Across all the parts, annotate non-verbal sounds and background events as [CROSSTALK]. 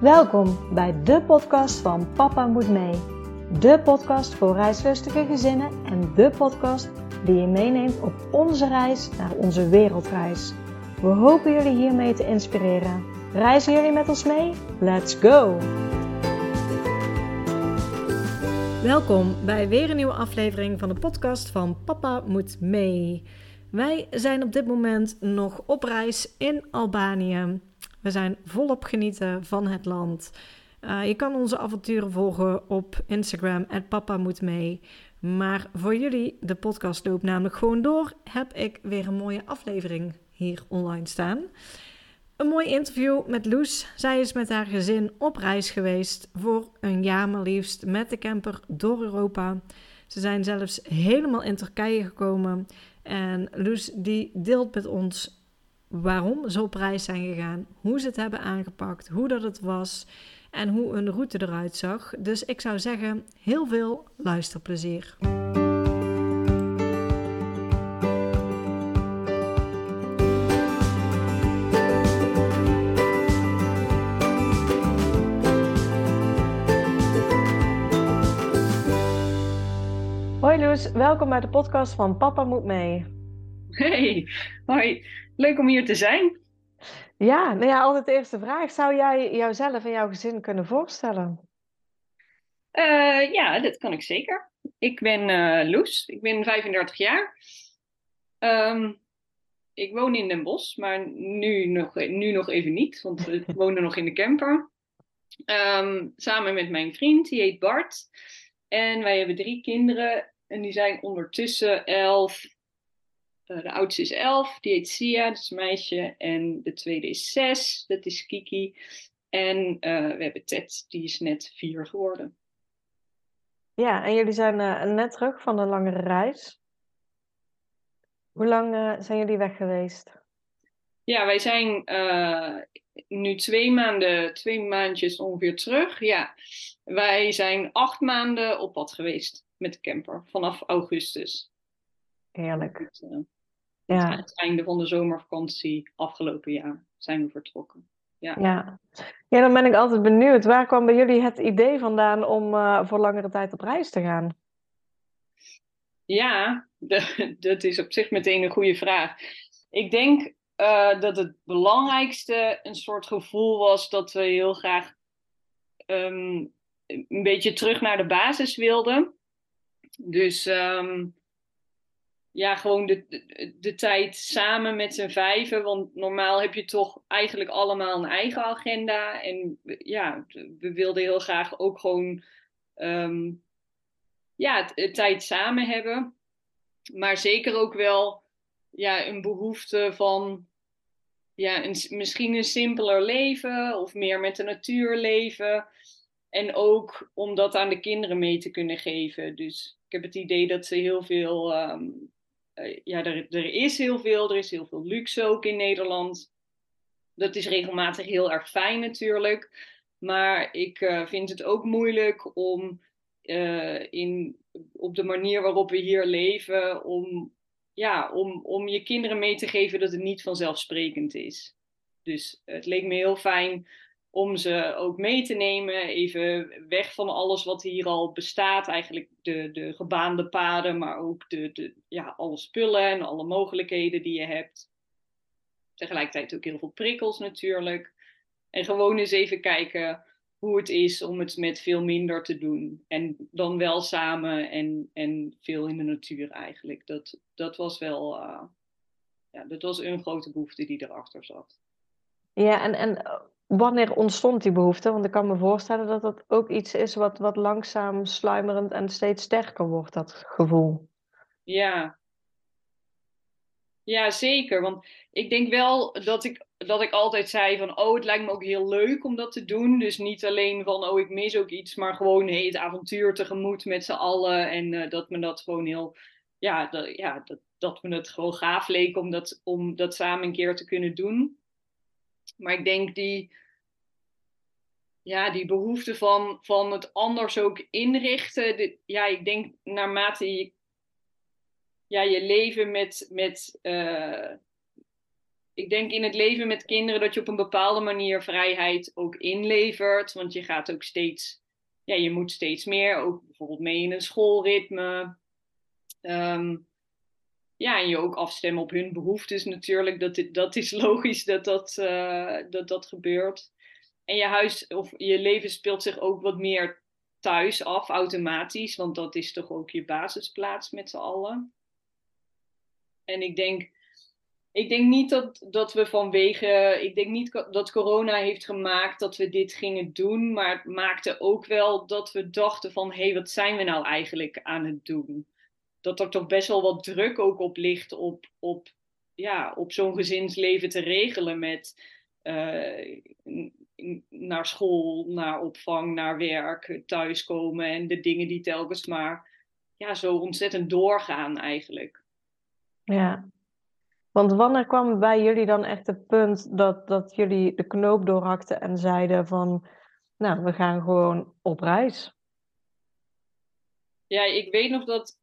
Welkom bij de podcast van Papa Moet Mee. De podcast voor reislustige gezinnen en de podcast die je meeneemt op onze reis naar onze wereldreis. We hopen jullie hiermee te inspireren. Reizen jullie met ons mee? Let's go! Welkom bij weer een nieuwe aflevering van de podcast van Papa Moet Mee. Wij zijn op dit moment nog op reis in Albanië. We zijn volop genieten van het land. Uh, je kan onze avonturen volgen op Instagram, Papa Moet Mee. Maar voor jullie, de podcast loopt namelijk gewoon door, heb ik weer een mooie aflevering hier online staan. Een mooi interview met Loes. Zij is met haar gezin op reis geweest voor een jaar maar liefst met de camper door Europa. Ze zijn zelfs helemaal in Turkije gekomen. En Loes die deelt met ons waarom ze op reis zijn gegaan, hoe ze het hebben aangepakt, hoe dat het was en hoe een route eruit zag. Dus ik zou zeggen, heel veel luisterplezier. Hoi Loes, welkom bij de podcast van Papa Moet Mee. Hey, hoi. Leuk om hier te zijn. Ja, nou ja, altijd de eerste vraag. Zou jij jouzelf en jouw gezin kunnen voorstellen? Uh, ja, dat kan ik zeker. Ik ben uh, Loes, ik ben 35 jaar. Um, ik woon in Den Bosch, maar nu nog, nu nog even niet, want we [LAUGHS] wonen nog in de camper. Um, samen met mijn vriend, die heet Bart. En wij hebben drie kinderen en die zijn ondertussen 11, uh, de oudste is 11, die heet Sia, dat is een meisje. En de tweede is 6, dat is Kiki. En uh, we hebben Ted, die is net 4 geworden. Ja, en jullie zijn uh, net terug van een langere reis. Hoe lang zijn jullie weg geweest? Ja, wij zijn nu twee maanden, twee maandjes ongeveer terug. Ja, wij zijn acht maanden op pad geweest met de camper vanaf augustus. Heerlijk. Ja. Het einde van de zomervakantie afgelopen jaar zijn we vertrokken. Ja. Ja. ja, dan ben ik altijd benieuwd. Waar kwam bij jullie het idee vandaan om uh, voor langere tijd op reis te gaan? Ja, [LAUGHS] de, dat is op zich meteen een goede vraag. Ik denk uh, dat het belangrijkste een soort gevoel was dat we heel graag um, een beetje terug naar de basis wilden. Dus um, ja, gewoon de, de, tijd samen met z'n vijven. Want normaal heb je toch eigenlijk allemaal een eigen agenda. En ja, we wilden heel graag ook gewoon um, ja, tijd samen hebben. Maar zeker ook wel ja, een behoefte van ja, een, misschien een simpeler leven of meer met de natuur leven. En ook om dat aan de kinderen mee te kunnen geven. Dus ik heb het idee dat ze heel veel uh, ja, er, er is heel veel. Er is heel veel luxe ook in Nederland. Dat is regelmatig heel erg fijn natuurlijk. Maar ik uh, vind het ook moeilijk om uh, in, op de manier waarop we hier leven, om, ja, om, om je kinderen mee te geven dat het niet vanzelfsprekend is. Dus het leek me heel fijn om ze ook mee te nemen, even weg van alles wat hier al bestaat. Eigenlijk de, de gebaande paden, maar ook de, de, ja, alle spullen en alle mogelijkheden die je hebt. Tegelijkertijd ook heel veel prikkels natuurlijk. En gewoon eens even kijken hoe het is om het met veel minder te doen. En dan wel samen en, en veel in de natuur eigenlijk. Dat, dat was wel uh, ja, dat was een grote behoefte die erachter zat. Ja, en, en wanneer ontstond die behoefte? Want ik kan me voorstellen dat dat ook iets is wat, wat langzaam sluimerend en steeds sterker wordt, dat gevoel. Ja. Ja, zeker. Want ik denk wel dat ik, dat ik altijd zei van, oh, het lijkt me ook heel leuk om dat te doen. Dus niet alleen van, oh, ik mis ook iets, maar gewoon hey, het avontuur tegemoet met z'n allen. En uh, dat me dat gewoon heel, ja, dat, ja dat, dat me het gewoon gaaf leek om dat, om dat samen een keer te kunnen doen. Maar ik denk die, ja, die behoefte van, van het anders ook inrichten. ja, ik denk naarmate je, ja, je leven met, met uh, ik denk in het leven met kinderen dat je op een bepaalde manier vrijheid ook inlevert. Want je gaat ook steeds, ja, je moet steeds meer, ook bijvoorbeeld mee in een schoolritme. Ehm, ja, en je ook afstemmen op hun behoeftes natuurlijk. Dat, dat is [LAUGHS] logisch dat dat, uh, dat dat gebeurt. En je huis of je leven speelt zich ook wat meer thuis af, automatisch. Want dat is toch ook je basisplaats met z'n allen. En ik denk, ik denk niet dat, dat we vanwege. Ik denk niet dat corona heeft gemaakt dat we dit gingen doen. Maar het maakte ook wel dat we dachten van hé, hey, wat zijn we nou eigenlijk aan het doen? Dat er toch best wel wat druk ook op ligt op, op, ja, op zo'n gezinsleven te regelen met. Uh, naar school, naar opvang, naar werk, thuiskomen en de dingen die telkens maar ja, zo ontzettend doorgaan eigenlijk. Ja, want wanneer kwam bij jullie dan echt het punt dat, dat jullie de knoop doorhakten en zeiden van, nou, we gaan gewoon op reis? Ja, ik weet nog dat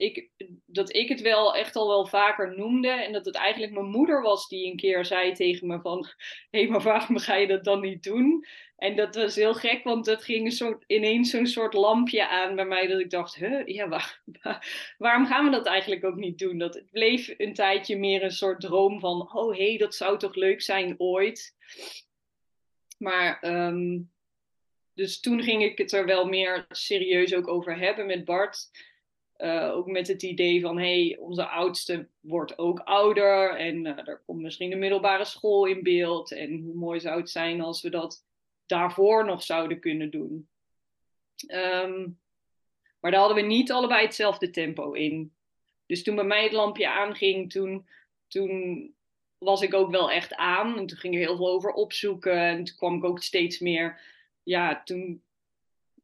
ik, dat ik het wel echt al wel vaker noemde. En dat het eigenlijk mijn moeder was die een keer zei tegen me van... Hé, [LAUGHS] hey, maar waarom ga je dat dan niet doen? En dat was heel gek, want het ging ineens zo'n soort lampje aan bij mij... dat ik dacht, huh, ja, waar, [LAUGHS] waarom gaan we dat eigenlijk ook niet doen? Dat bleef een tijdje meer een soort droom van... Oh, hé, hey, dat zou toch leuk zijn ooit? Maar... Um, dus toen ging ik het er wel meer serieus ook over hebben met Bart... Uh, ook met het idee van, hé, hey, onze oudste wordt ook ouder en uh, er komt misschien een middelbare school in beeld. En hoe mooi zou het zijn als we dat daarvoor nog zouden kunnen doen. Um, maar daar hadden we niet allebei hetzelfde tempo in. Dus toen bij mij het lampje aanging, toen, toen was ik ook wel echt aan. En toen ging er heel veel over opzoeken. En toen kwam ik ook steeds meer, ja, toen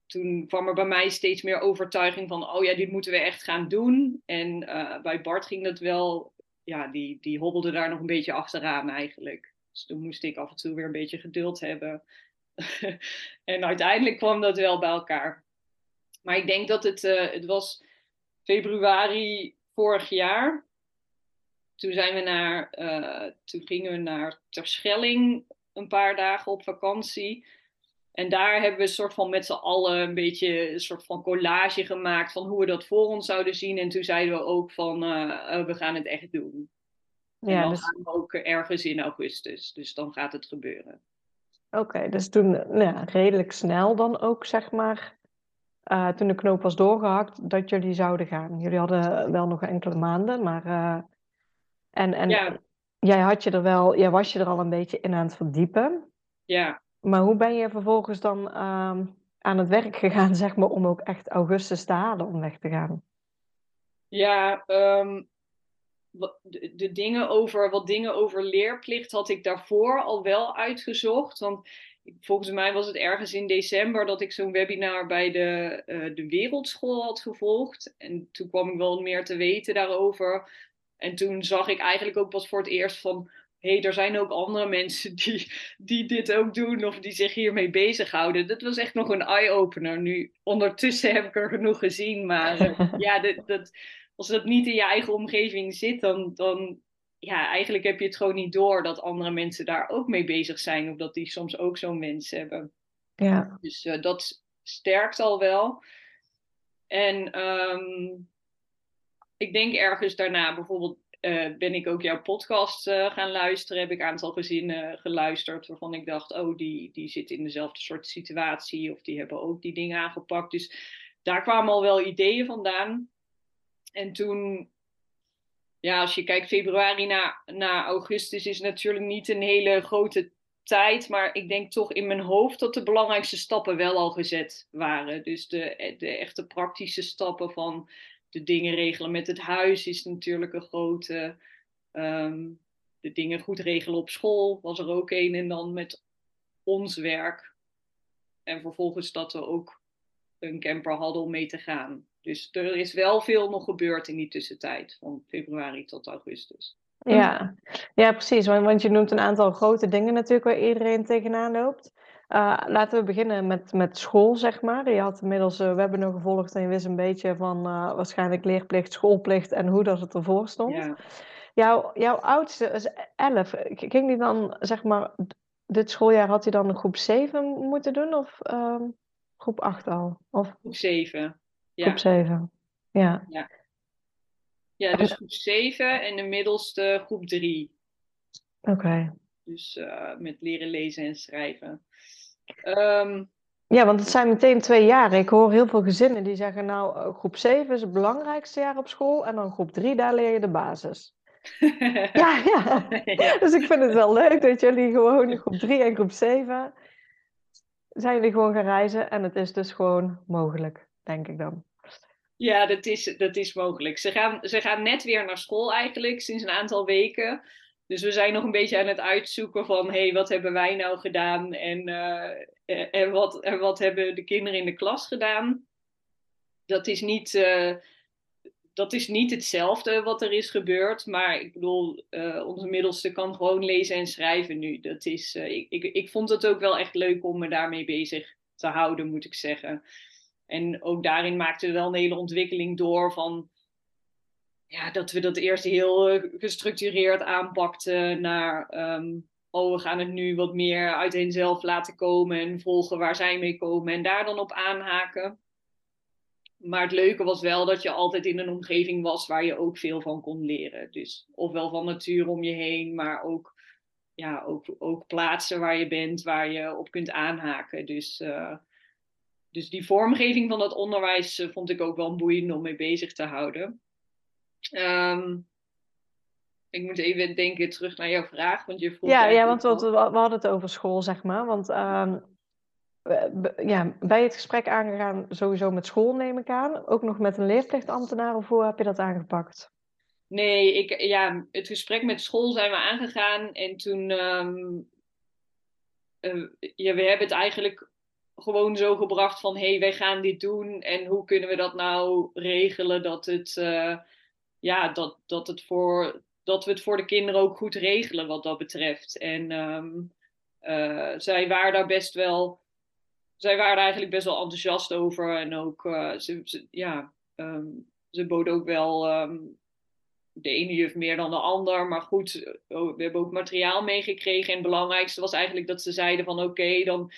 toen kwam er bij mij steeds meer overtuiging van, oh ja, dit moeten we echt gaan doen. En uh, bij Bart ging dat wel, ja, die, die hobbelde daar nog een beetje achteraan eigenlijk. Dus toen moest ik af en toe weer een beetje geduld hebben. [LAUGHS] en uiteindelijk kwam dat wel bij elkaar. Maar ik denk dat het, uh, het was februari vorig jaar. Toen zijn we naar, uh, toen gingen we naar Terschelling een paar dagen op vakantie. En daar hebben we een soort van met z'n allen een beetje een soort van collage gemaakt van hoe we dat voor ons zouden zien. En toen zeiden we ook van uh, we gaan het echt doen. Ja, dan dus... gaan we ook ergens in augustus. Dus dan gaat het gebeuren. Oké, dus toen nou ja, redelijk snel dan ook, zeg maar, uh, toen de knoop was doorgehakt, dat jullie zouden gaan. Jullie hadden wel nog enkele maanden, maar... Uh, en en ja. jij, had je er wel, jij was je er al een beetje in aan het verdiepen. Ja. Maar hoe ben je vervolgens dan ehm, aan het werk gegaan, [LAUGHS] zeg maar, om ook echt augustus te halen om weg te gaan? Ja, ehm, de, dingen over, wat dingen over leerplicht had ik daarvoor al wel uitgezocht. Want volgens mij was het ergens in december dat ik zo'n webinar bij de, uh, de Wereldschool had gevolgd. En toen kwam ik wel meer te weten daarover. En toen zag ik eigenlijk ook pas voor het eerst van hey, er zijn ook andere mensen [LAUGHS] die, die dit ook doen of die zich hiermee bezighouden. Dat was echt nog een eye-opener. Nu, ondertussen heb ik er genoeg gezien, maar eh, [LAUGHS] ja, dat, dat, als dat niet in je eigen omgeving zit, dan, dan ja, eigenlijk heb je het gewoon niet door dat andere mensen daar ook mee bezig zijn of dat die soms ook zo'n wens hebben. Ja. Dus uh, dat sterkt al wel. En um, ik denk ergens daarna bijvoorbeeld uh, ben ik ook jouw podcast uh, gaan luisteren. Heb ik een aantal gezinnen geluisterd waarvan ik dacht, oh, die, die zitten in dezelfde soort situatie of die hebben ook die dingen aangepakt. Dus daar kwamen al wel ideeën vandaan. En toen, ja, als je kijkt, februari na augustus is natuurlijk niet een hele grote tijd, maar ik denk toch in mijn hoofd dat de belangrijkste stappen wel al gezet waren. Dus de, de echte praktische stappen van de dingen regelen met het huis is natuurlijk een grote. Ehm, de dingen goed regelen op school was er ook een. En dan met ons werk. En vervolgens dat we ook een camper hadden om mee te gaan. Dus er is wel veel nog gebeurd in die tussentijd, van februari tot augustus. Ja, ja precies. Want, want je noemt een aantal grote dingen natuurlijk waar iedereen tegenaan loopt. Uh, laten we beginnen met, met school, zeg maar. Je had inmiddels uh, webinar gevolgd en je wist een beetje van uh, waarschijnlijk leerplicht, schoolplicht en hoe dat het ervoor stond. Ja. Jouw, jouw oudste is 11. Ging die dan, zeg maar, dit schooljaar had hij dan groep 7 moeten doen of ehm, groep 8 al? Of Groep 7. Ja. groep 7? Ja. ja, dus groep 7 en de middelste groep 3. Oké. Dus eh, met leren lezen en schrijven. Ehm, Ja, want het zijn meteen twee jaren. Ik hoor heel veel gezinnen die zeggen, nou, eh, groep 7 is het belangrijkste jaar op school en dan groep 3, daar leer je de basis. [LAUGHS] Ja, ja. Ja. Dus ik vind het wel leuk dat jullie gewoon groep 3 en groep 7 zijn jullie gewoon gaan reizen en het is dus gewoon mogelijk, denk ik dan. Ja, dat is, dat is mogelijk. Ze gaan, ze gaan net weer naar school eigenlijk, sinds een aantal weken. Dus we zijn nog een beetje aan het uitzoeken van, hé, hey, wat hebben wij nou gedaan? En, eh, en, wat, en wat hebben de kinderen in de klas gedaan? Dat is niet, eh, dat is niet hetzelfde wat er is gebeurd. Maar ik bedoel, eh, onze middelste kan gewoon lezen en schrijven nu. Dat is, ik, ik, ik vond het ook wel echt leuk om me daarmee bezig te houden, moet ik zeggen. En ook daarin maakten we wel een hele ontwikkeling door van ja, dat we dat eerst heel eh, gestructureerd aanpakten naar ehm, oh, we gaan het nu wat meer uit henzelf laten komen en volgen waar zij mee komen en daar dan op aanhaken. Maar het leuke was wel dat je altijd in een omgeving was waar je ook veel van kon leren. Dus ofwel van natuur om je heen, maar ook, ja, ook, ook plaatsen waar je bent, waar je op kunt aanhaken. Dus, uh, dus die vormgeving van dat onderwijs uh, vond ik ook wel boeiend om mee bezig te houden. Um, ik moet even denken terug naar jouw vraag. Want je vroeg ja, ja, want we, we, hadden het over school, zeg maar. Want um, ja, je het gesprek aangegaan sowieso met school, neem ik aan? Ook nog met een leerplichtambtenaar of hoe heb je dat aangepakt? Nee, ik, ja, het gesprek met school zijn we aangegaan. En toen, um, uh, ja, we hebben het eigenlijk gewoon zo gebracht van... hé, hey, wij gaan dit doen en hoe kunnen we dat nou regelen dat het... Uh, ja, dat, dat, het voor, dat we het voor de kinderen ook goed regelen wat dat betreft. En um, uh, zij waren daar best wel, zij waren eigenlijk best wel enthousiast over. En ook, uh, ze, ja, um, ze boden ook wel um, de ene juf meer dan de ander. Maar goed, we hebben ook materiaal meegekregen. En het belangrijkste was eigenlijk dat ze zeiden van oké, dan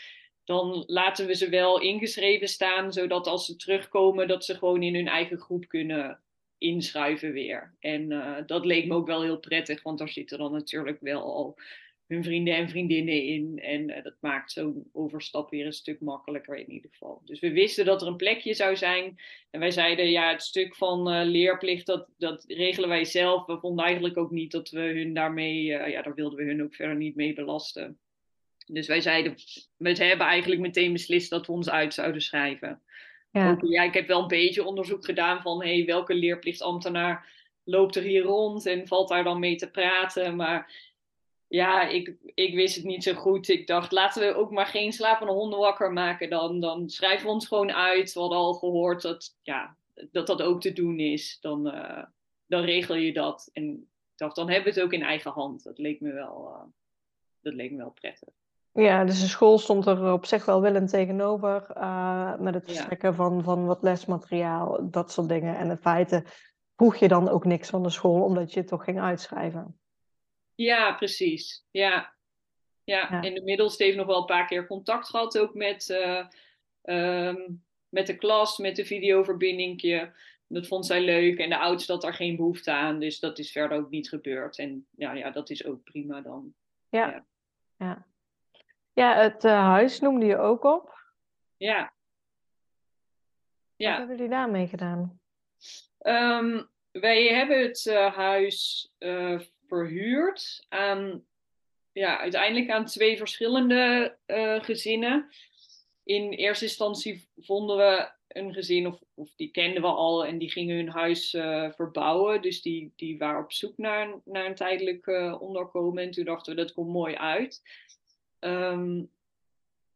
dan laten we ze wel ingeschreven staan, zodat als ze terugkomen, dat ze gewoon in hun eigen groep kunnen inschuiven weer. En uh, dat leek me ook wel heel prettig, want daar zitten dan natuurlijk wel al hun vrienden en vriendinnen in. En uh, dat maakt zo'n overstap weer een stuk makkelijker in ieder geval. Dus we wisten dat er een plekje zou zijn. En wij zeiden, ja, het stuk van uh, leerplicht, dat, dat regelen wij zelf. We vonden eigenlijk ook niet dat we hun daarmee, ja, daar wilden we hun ook verder niet mee belasten. Dus wij zeiden, we hebben eigenlijk meteen beslist dat we ons uit zouden schrijven. Ja. Ja, ik heb wel een beetje onderzoek gedaan van hey, welke leerplichtambtenaar loopt er hier rond en valt daar dan mee te praten. Maar ja, ik, ik wist het niet zo goed. Ik dacht, laten we ook maar geen slapende honden wakker maken. Dan, dan schrijven we ons gewoon uit. We hadden al gehoord dat ja, dat, dat ook te doen is. Dan, uh, dan regel je dat. En ik dacht, dan hebben we het ook in eigen hand. Dat leek me wel, uh, dat leek me wel prettig. Ja, dus de school stond er op zich wel willend tegenover uh, met het verstrekken ja. van, van wat lesmateriaal, dat soort dingen. En in feite vroeg je dan ook niks van de school, omdat je het toch ging uitschrijven. Ja, precies. Ja. Ja, ja. en de middelste heeft nog wel een paar keer contact gehad ook met, uh, um, met de klas, met de videoverbindingje. Dat vond zij leuk. En de oudste had daar geen behoefte aan, dus dat is verder ook niet gebeurd. En ja, ja dat is ook prima dan. ja. ja. ja. Ja, het uh, huis noemde je ook op. Ja. ja. Wat hebben jullie daarmee gedaan? Um, wij hebben het uh, huis uh, verhuurd aan, ja, uiteindelijk aan twee verschillende gezinnen. In eerste instantie vonden we een gezin, of, of die kenden we al, en die gingen hun huis verbouwen. Dus die, die waren op zoek naar, naar een tijdelijk onderkomen. En toen dachten we, dat komt mooi uit. Um,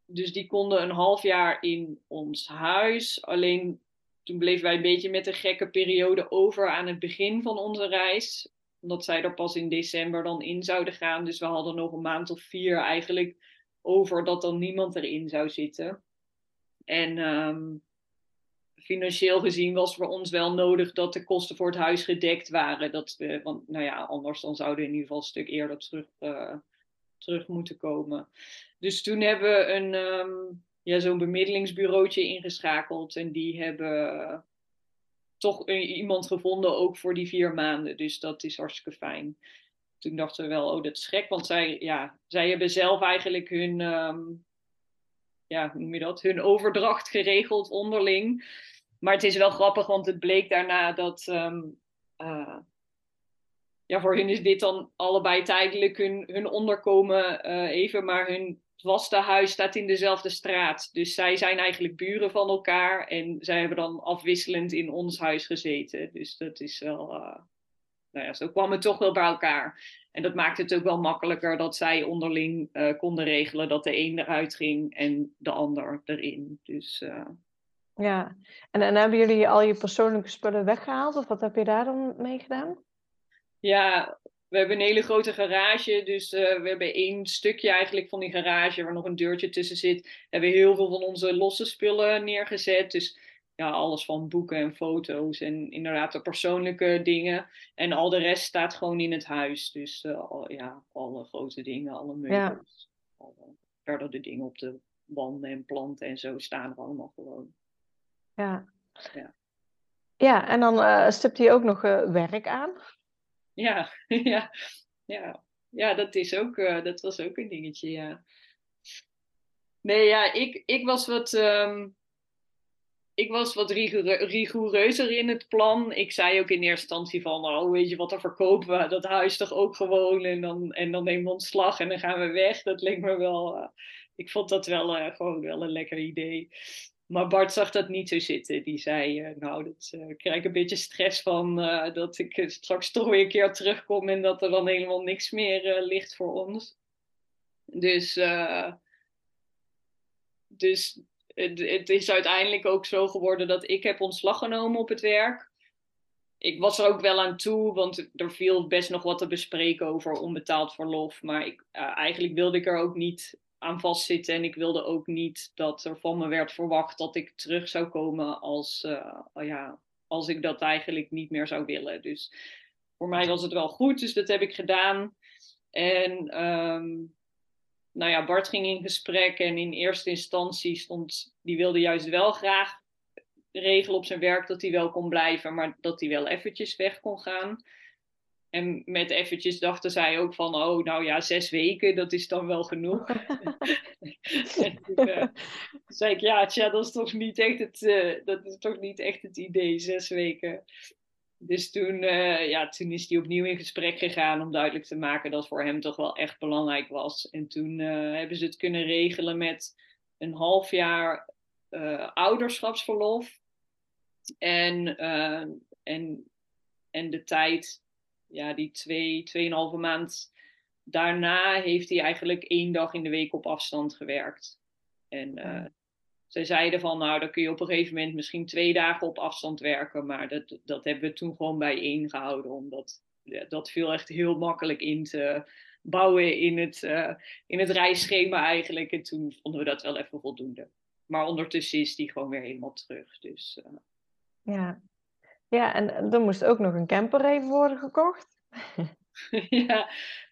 dus die konden een half jaar in ons huis. Alleen toen bleven wij een beetje met een gekke periode over aan het begin van onze reis. Omdat zij er pas in december dan in zouden gaan. Dus we hadden nog een maand of vier eigenlijk over dat dan niemand erin zou zitten. En um, financieel gezien was voor ons wel nodig dat de kosten voor het huis gedekt waren. Dat we, want nou ja, anders dan zouden we in ieder geval een stuk eerder terug, uh, terug moeten komen. Dus toen hebben we een, um, ja, zo'n bemiddelingsbureautje ingeschakeld. En die hebben toch iemand gevonden, ook voor die vier maanden. Dus dat is hartstikke fijn. Toen dachten we wel, oh, dat is gek. Want zij, ja, zij hebben zelf eigenlijk hun, um, ja, hoe noem je dat? Hun overdracht geregeld onderling. Maar het is wel grappig, want het bleek daarna dat. Um, uh, ja, voor hun is dit dan allebei tijdelijk hun, hun onderkomen uh, even, maar hun vaste huis staat in dezelfde straat. Dus zij zijn eigenlijk buren van elkaar en zij hebben dan afwisselend in ons huis gezeten. Dus dat is wel, uh, nou ja, zo kwam het toch wel bij elkaar. En dat maakt het ook wel makkelijker dat zij onderling uh, konden regelen dat de een eruit ging en de ander erin. Dus. Ja, en, en hebben jullie al je persoonlijke spullen weggehaald of wat heb je daar dan mee gedaan? Ja, we hebben een hele grote garage, dus uh, we hebben één stukje eigenlijk van die garage waar nog een deurtje tussen zit. We hebben heel veel van onze losse spullen neergezet. Dus ja, alles van boeken en foto's en inderdaad de persoonlijke dingen. En al de rest staat gewoon in het huis. Dus uh, al, ja, alle grote dingen, alle meubels. Ja. Alle, verder de dingen op de wanden en planten en zo staan er allemaal gewoon. Ja. Ja, ja en dan uh, stipt hij ook nog werk aan. Ja, [LAUGHS] ja, ja. Ja, dat, is ook, uh, dat was ook een dingetje, ja. Nee, ja, ik, ik was wat... Um, ik was wat rigoureuzer in het plan. Ik zei ook in eerste instantie van, oh weet je wat, dan verkopen we dat huis toch ook gewoon en dan, en dan nemen we ontslag en dan gaan we weg. Dat leek me wel, uh, ik vond dat wel uh, gewoon wel een lekker idee. Maar Bart zag dat niet zo zitten. Die zei, uh, nou, dat uh, krijg ik een beetje stress van uh, dat ik straks toch weer een keer terugkom en dat er dan helemaal niks meer ligt voor ons. Dus, dus het, het, is uiteindelijk ook zo geworden dat ik heb ontslag genomen op het werk. Ik was er ook wel aan toe, want er viel best nog wat te bespreken over onbetaald verlof. Maar ik, eigenlijk wilde ik er ook niet aan vastzitten. En ik wilde ook niet dat er van me werd verwacht dat ik terug zou komen als, uh, ja, als ik dat eigenlijk niet meer zou willen. Dus voor mij was het wel goed, dus dat heb ik gedaan. En um, nou ja, Bart ging in gesprek en in eerste instantie stond, die wilde juist wel graag regelen op zijn werk dat hij wel kon blijven, maar dat hij wel eventjes weg kon gaan. En met eventjes dachten zij ook van, oh, nou ja, zes weken, dat is dan wel genoeg. [LAUGHS] en toen uh, zei ik, ja, tja, dat is toch niet echt het, uh, dat is toch niet echt het idee, zes weken. Dus toen, uh, ja, toen is hij opnieuw in gesprek gegaan om duidelijk te maken dat voor hem toch wel echt belangrijk was. En toen hebben ze het kunnen regelen met een half jaar ouderschapsverlof. En, en, en de tijd ja, die twee, tweeënhalve maand daarna heeft hij eigenlijk één dag in de week op afstand gewerkt. En uh, zij zeiden van, nou, dan kun je op een gegeven moment misschien twee dagen op afstand werken. Maar dat, dat hebben we toen gewoon bijeen gehouden, omdat ja, dat viel echt heel makkelijk in te bouwen in het, uh, in het reisschema eigenlijk. En toen vonden we dat wel even voldoende. Maar ondertussen is die gewoon weer helemaal terug. Dus, uh... Ja, ja, en er moest ook nog een camper even worden gekocht. [LAUGHS] ja,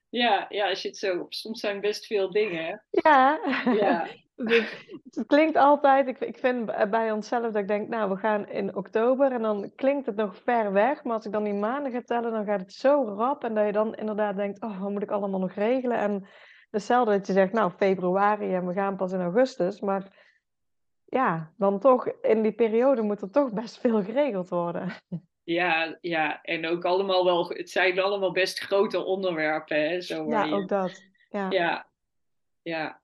ja, ja, als je het zo... Soms zijn best veel dingen, Ja. ja. [LAUGHS] het klinkt altijd... Ik, ik vind bij onszelf dat ik denk, nou, we gaan in oktober en dan klinkt het nog ver weg. Maar als ik dan die maanden ga tellen, dan gaat het zo rap. En dat je dan inderdaad denkt, oh, wat moet ik allemaal nog regelen? En hetzelfde dat je zegt, nou, februari en we gaan pas in augustus. Maar ja, dan toch, in die periode moet er toch best veel geregeld worden. Ja, ja, en ook allemaal wel, het zijn allemaal best grote onderwerpen. Hè, zo ja, je... ook dat. Ja. ja. ja,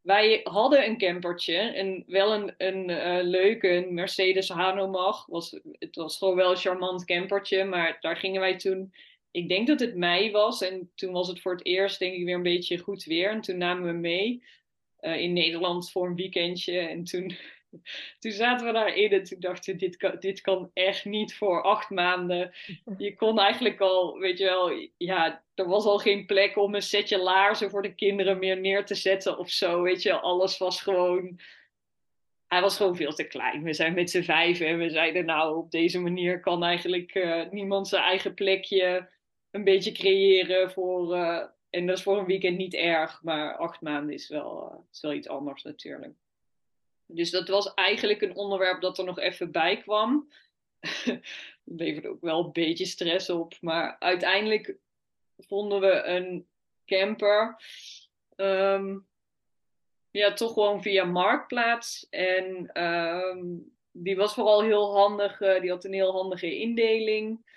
Wij hadden een campertje, en wel een, een uh, leuke Mercedes Hanomag. Was, het was gewoon wel een charmant campertje, maar daar gingen wij toen, ik denk dat het mei was, en toen was het voor het eerst denk ik weer een beetje goed weer. En toen namen we mee uh, in Nederland voor een weekendje. En toen, [LAUGHS] toen zaten we daarin en toen dachten we, dit kan, dit kan echt niet voor acht maanden. Je kon eigenlijk al, weet je wel, ja, er was al geen plek om een setje laarzen voor de kinderen meer neer te zetten of zo. Weet je, alles was gewoon hij was gewoon veel te klein. We zijn met z'n vijf en we zeiden nou, op deze manier kan eigenlijk uh, niemand zijn eigen plekje een beetje creëren voor... Uh, en dat is voor een weekend niet erg, maar acht maanden is wel, uh, is wel iets anders natuurlijk. Dus dat was eigenlijk een onderwerp dat er nog even bij kwam. [LAUGHS] dat leverde ook wel een beetje stress op. Maar uiteindelijk vonden we een camper. Um, ja, toch gewoon via Marktplaats. En um, die was vooral heel handig. Uh, die had een heel handige indeling.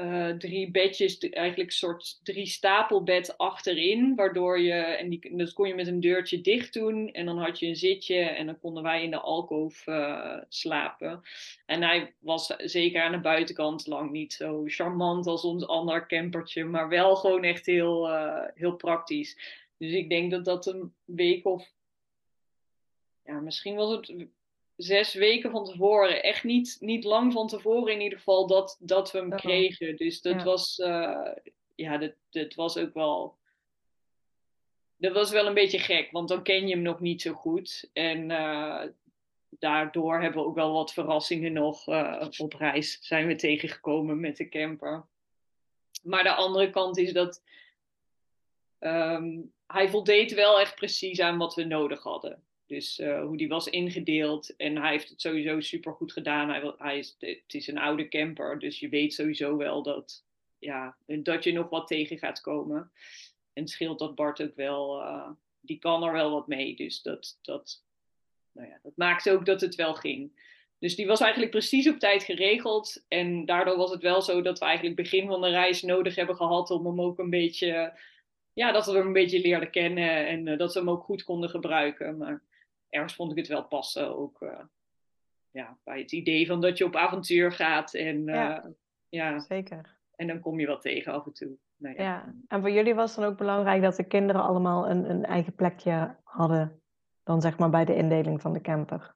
Uh, drie bedjes, eigenlijk een soort drie stapelbed achterin. Waardoor je, en die, dat kon je met een deurtje dicht doen. En dan had je een zitje en dan konden wij in de alkoof uh, slapen. En hij was zeker aan de buitenkant lang niet zo charmant als ons ander campertje. Maar wel gewoon echt heel, uh, heel praktisch. Dus ik denk dat dat een week of. Ja, misschien was het zes weken van tevoren. Echt niet, niet lang van tevoren in ieder geval dat, dat we hem kregen. Dus dat ja. was. Uh, ja, dat, dat was ook wel. Dat was wel een beetje gek, want dan ken je hem nog niet zo goed. En uh, daardoor hebben we ook wel wat verrassingen nog uh, op reis zijn we tegengekomen met de camper. Maar de andere kant is dat um, hij voldeed wel echt precies aan wat we nodig hadden. Dus uh, hoe die was ingedeeld. En hij heeft het sowieso super goed gedaan. Hij, hij is, het is een oude camper. Dus je weet sowieso wel dat, ja, dat je nog wat tegen gaat komen. En het scheelt dat Bart ook wel. Uh, die kan er wel wat mee. Dus dat, dat, nou ja, dat maakte ook dat het wel ging. Dus die was eigenlijk precies op tijd geregeld. En daardoor was het wel zo dat we eigenlijk begin van de reis nodig hebben gehad om hem ook een beetje. Ja, dat we hem een beetje leerden kennen en uh, dat we hem ook goed konden gebruiken. Maar ergens vond ik het wel passen ook uh, ja, bij het idee van dat je op avontuur gaat. En, uh, ja, ja, zeker. En dan kom je wat tegen af en toe. Nou ja. ja. en voor jullie was dan ook belangrijk dat de kinderen allemaal een, een eigen plekje hadden. Dan zeg maar bij de indeling van de camper.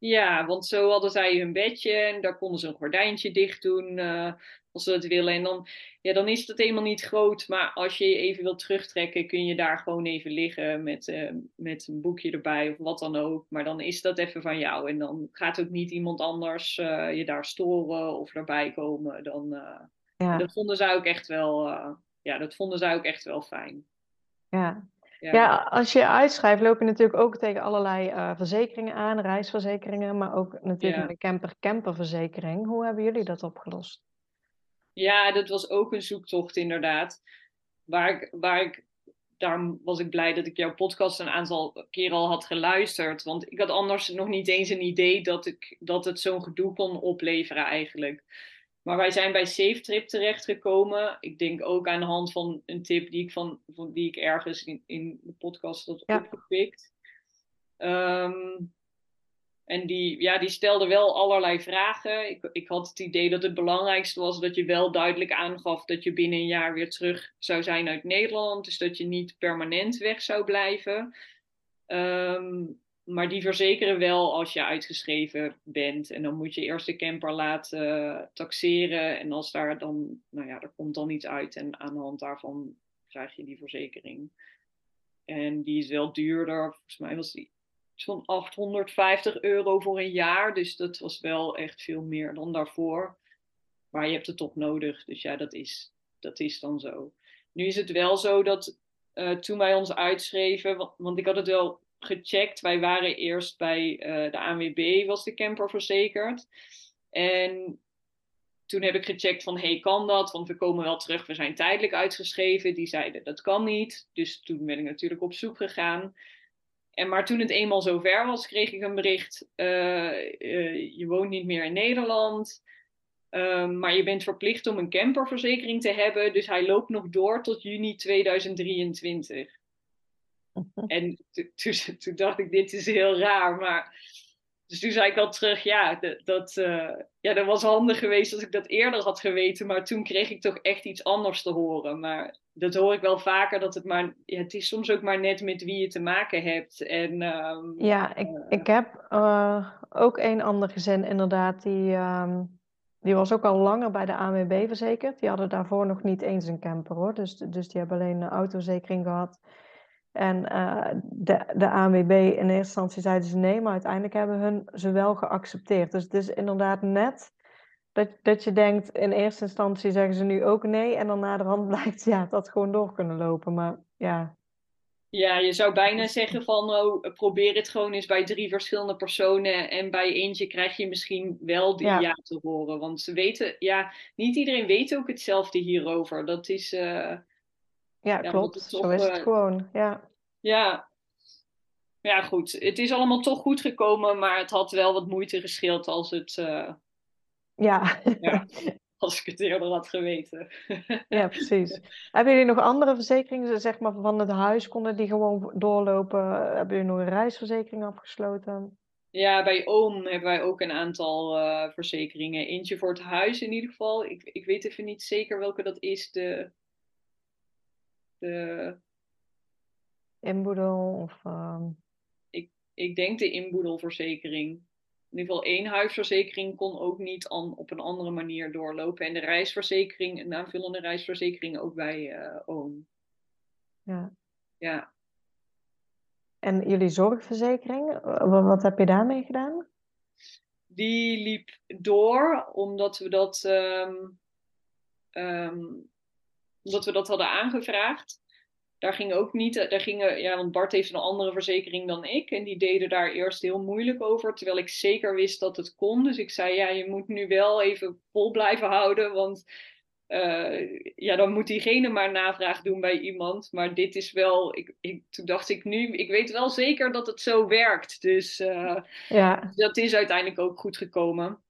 Ja, want zo hadden zij hun bedje en daar konden ze een gordijntje dicht doen uh, als ze dat willen. En dan, ja, dan is dat helemaal niet groot, maar als je je even wilt terugtrekken, kun je daar gewoon even liggen met, uh, met een boekje erbij of wat dan ook. Maar dan is dat even van jou en dan gaat ook niet iemand anders uh, je daar storen of erbij komen. Dan, ja. Dat vonden zij ook echt wel, ja, dat vonden zij ook echt wel fijn. Ja, ja. ja, als je uitschrijft, loop je natuurlijk ook tegen allerlei uh, verzekeringen aan, reisverzekeringen, maar ook natuurlijk ja. de camper-camperverzekering. Hoe hebben jullie dat opgelost? Ja, dat was ook een zoektocht inderdaad. Waar ik, waar ik, daarom was ik blij dat ik jouw podcast een aantal keer al had geluisterd. Want ik had anders nog niet eens een idee dat, ik, dat het zo'n gedoe kon opleveren eigenlijk. Maar wij zijn bij SafeTrip terechtgekomen. Ik denk ook aan de hand van een tip die ik, van, van die ik ergens in, in de podcast had ja. opgepikt. Um, en die, ja, die stelde wel allerlei vragen. Ik, ik had het idee dat het belangrijkste was dat je wel duidelijk aangaf dat je binnen een jaar weer terug zou zijn uit Nederland. Dus dat je niet permanent weg zou blijven. Um, maar die verzekeren wel als je uitgeschreven bent. En dan moet je eerst de camper laten taxeren. En als daar dan, nou ja, er komt dan iets uit. En aan de hand daarvan krijg je die verzekering. En die is wel duurder. Volgens mij was die zo'n 850 euro voor een jaar. Dus dat was wel echt veel meer dan daarvoor. Maar je hebt het toch nodig. Dus ja, dat is, dat is dan zo. Nu is het wel zo dat uh, toen wij ons uitschreven, want ik had het wel gecheckt. Wij waren eerst bij uh, de ANWB, was de camper verzekerd. En toen heb ik gecheckt van, hey, kan dat? Want we komen wel terug, we zijn tijdelijk uitgeschreven. Die zeiden, dat kan niet. Dus toen ben ik natuurlijk op zoek gegaan. En maar toen het eenmaal zover was, kreeg ik een bericht, uh, uh, je woont niet meer in Nederland. Um, maar je bent verplicht om een camperverzekering te hebben. Dus hij loopt nog door tot juni 2023. [LAUGHS] En [LAUGHS] toen dacht ik, dit is heel raar. Maar dus toen zei ik al terug, ja, dat, uh, ja, dat was handig geweest als ik dat eerder had geweten. Maar toen kreeg ik toch echt iets anders te horen. Maar dat hoor ik wel vaker, dat het maar, ja, het is soms ook maar net met wie je te maken hebt. En, um, ja, ik, uh, ik heb uh, ook een ander gezin inderdaad, die, um, die was ook al langer bij de ANWB verzekerd. Die hadden daarvoor nog niet eens een camper hoor, dus, dus die hebben alleen een autoverzekering gehad. En uh, de, de ANWB in eerste instantie zeiden ze nee, maar uiteindelijk hebben hun ze wel geaccepteerd. Dus het is inderdaad net dat, dat je denkt, in eerste instantie zeggen ze nu ook nee. En dan na de hand [LAUGHS] blijkt ja, dat gewoon door kunnen lopen. Maar ja, ja, je zou bijna zeggen van oh, probeer het gewoon eens bij drie verschillende personen en bij eentje krijg je misschien wel die ja, te horen. Want ze weten, ja, niet iedereen weet ook hetzelfde hierover. Dat is. Uh, ja, klopt. Zo is het uh, gewoon. Ja. Ja. Ja, goed. Het is allemaal toch goed gekomen, maar het had wel wat moeite gescheeld als het. Uh, ja. [LAUGHS] ja. [LAUGHS] als ik het eerder had geweten. ja, precies. [LAUGHS] Hebben jullie nog andere verzekeringen, zeg maar van het huis, konden die gewoon doorlopen? Hebben jullie nog een reisverzekering afgesloten? Ja, bij Oom hebben wij ook een aantal uh, verzekeringen. Eentje voor het huis in ieder geval. Ik, ik weet even niet zeker welke dat is. De, de... Inboedel of... Uh... Ik, ik denk de inboedelverzekering in ieder geval één huisverzekering kon ook niet an, op een andere manier doorlopen. En de reisverzekering, een aanvullende reisverzekering ook bij uh, Oom. Ja. Ja. En jullie zorgverzekering, wat, heb je daarmee gedaan? Die liep door, omdat we dat, um, um, omdat we dat hadden aangevraagd daar ging ook niet, eh, daar gingen, ja, want Bart heeft een andere verzekering dan ik. En die deden daar eerst heel moeilijk over, terwijl ik zeker wist dat het kon. Dus ik zei, ja, je moet nu wel even vol blijven houden, want uh, ja, dan moet diegene maar navraag doen bij iemand. Maar dit is wel, ik, ik, toen dacht ik nu, ik weet wel zeker dat het zo werkt. Dus uh, ja. dat is uiteindelijk ook goed gekomen.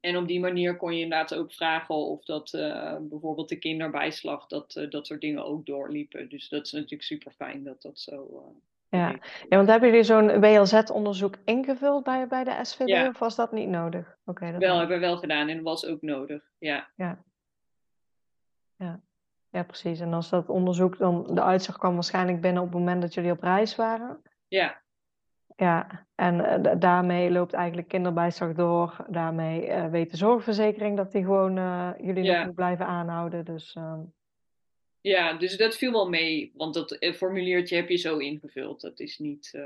En op die manier kon je inderdaad ook vragen of dat uh, bijvoorbeeld de kinderbijslag, dat uh, dat soort dingen ook doorliepen. Dus dat is natuurlijk super fijn dat dat zo. Uh, ja. ja, want hebben jullie zo'n WLZ-onderzoek ingevuld bij, bij de SVB ja. of was dat niet nodig? Oké. Okay, wel, hebben we wel gedaan en was ook nodig. Ja. ja. Ja. Ja, precies. En als dat onderzoek dan, de uitslag kwam waarschijnlijk binnen op het moment dat jullie op reis waren. Ja, ja, en uh, daarmee loopt eigenlijk kinderbijslag door. Daarmee uh, weet de zorgverzekering dat die gewoon uh, jullie ja. nog moet blijven aanhouden. Dus, ehm, Ja, dus dat viel wel mee. Want dat formuliertje heb je zo ingevuld. Dat is niet...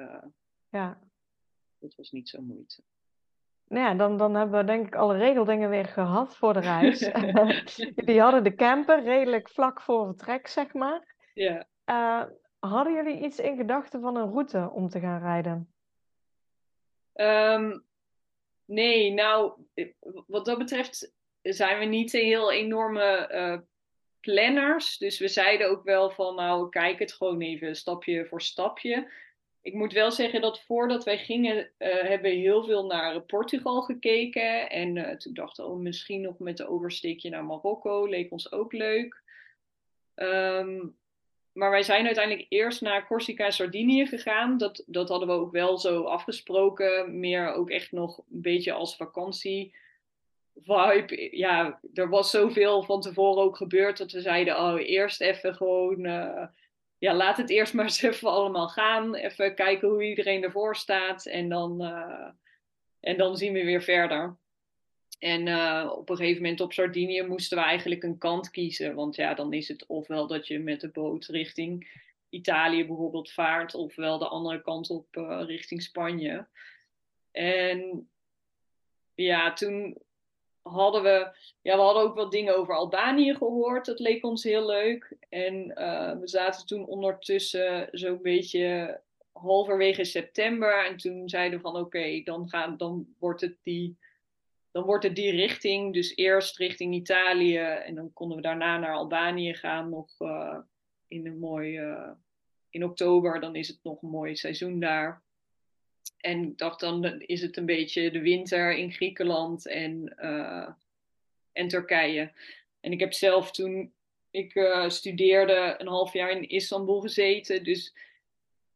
ja. Dat was niet zo moeite. Nou ja, dan, dan hebben we denk ik alle regeldingen weer gehad voor de reis. [LAUGHS] [LAUGHS] jullie hadden de camper redelijk vlak voor vertrek, zeg maar. Ja. hadden jullie iets in gedachten van een route om te gaan rijden? Um, nee, nou, wat dat betreft zijn we niet heel enorme uh, planners. Dus we zeiden ook wel van, nou, kijk het gewoon even stapje voor stapje. Ik moet wel zeggen dat voordat wij gingen, uh, hebben we heel veel naar Portugal gekeken. En toen dachten we, oh, misschien nog met de oversteekje naar Marokko, leek ons ook leuk. Um, maar wij zijn uiteindelijk eerst naar Corsica en Sardinië gegaan. Dat, dat hadden we ook wel zo afgesproken. Meer ook echt nog een beetje als vakantie vibe. Ja, er was zoveel van tevoren ook gebeurd dat we zeiden: oh, eerst even gewoon. Uh, ja, laat het eerst maar eens [LAUGHS] even allemaal gaan. Even kijken hoe iedereen ervoor staat. En dan, uh, en dan zien we weer verder. En uh, op een gegeven moment op Sardinië moesten we eigenlijk een kant kiezen. Want ja, dan is het ofwel dat je met de boot richting Italië bijvoorbeeld vaart, ofwel de andere kant op uh, richting Spanje. En ja, toen hadden we, ja, we hadden ook wat dingen over Albanië gehoord. Dat leek ons heel leuk. En uh, we zaten toen ondertussen zo'n beetje halverwege september. En toen zeiden we van oké, dan, gaan, dan wordt het die dan wordt het die richting, dus eerst richting Italië en dan konden we daarna naar Albanië gaan, nog uh, in een mooi, uh, in oktober, dan is het nog een mooi seizoen daar. En ik dacht dan is het een beetje de winter in Griekenland en, uh, en Turkije. En ik heb zelf toen ik studeerde een half jaar in Istanbul gezeten, dus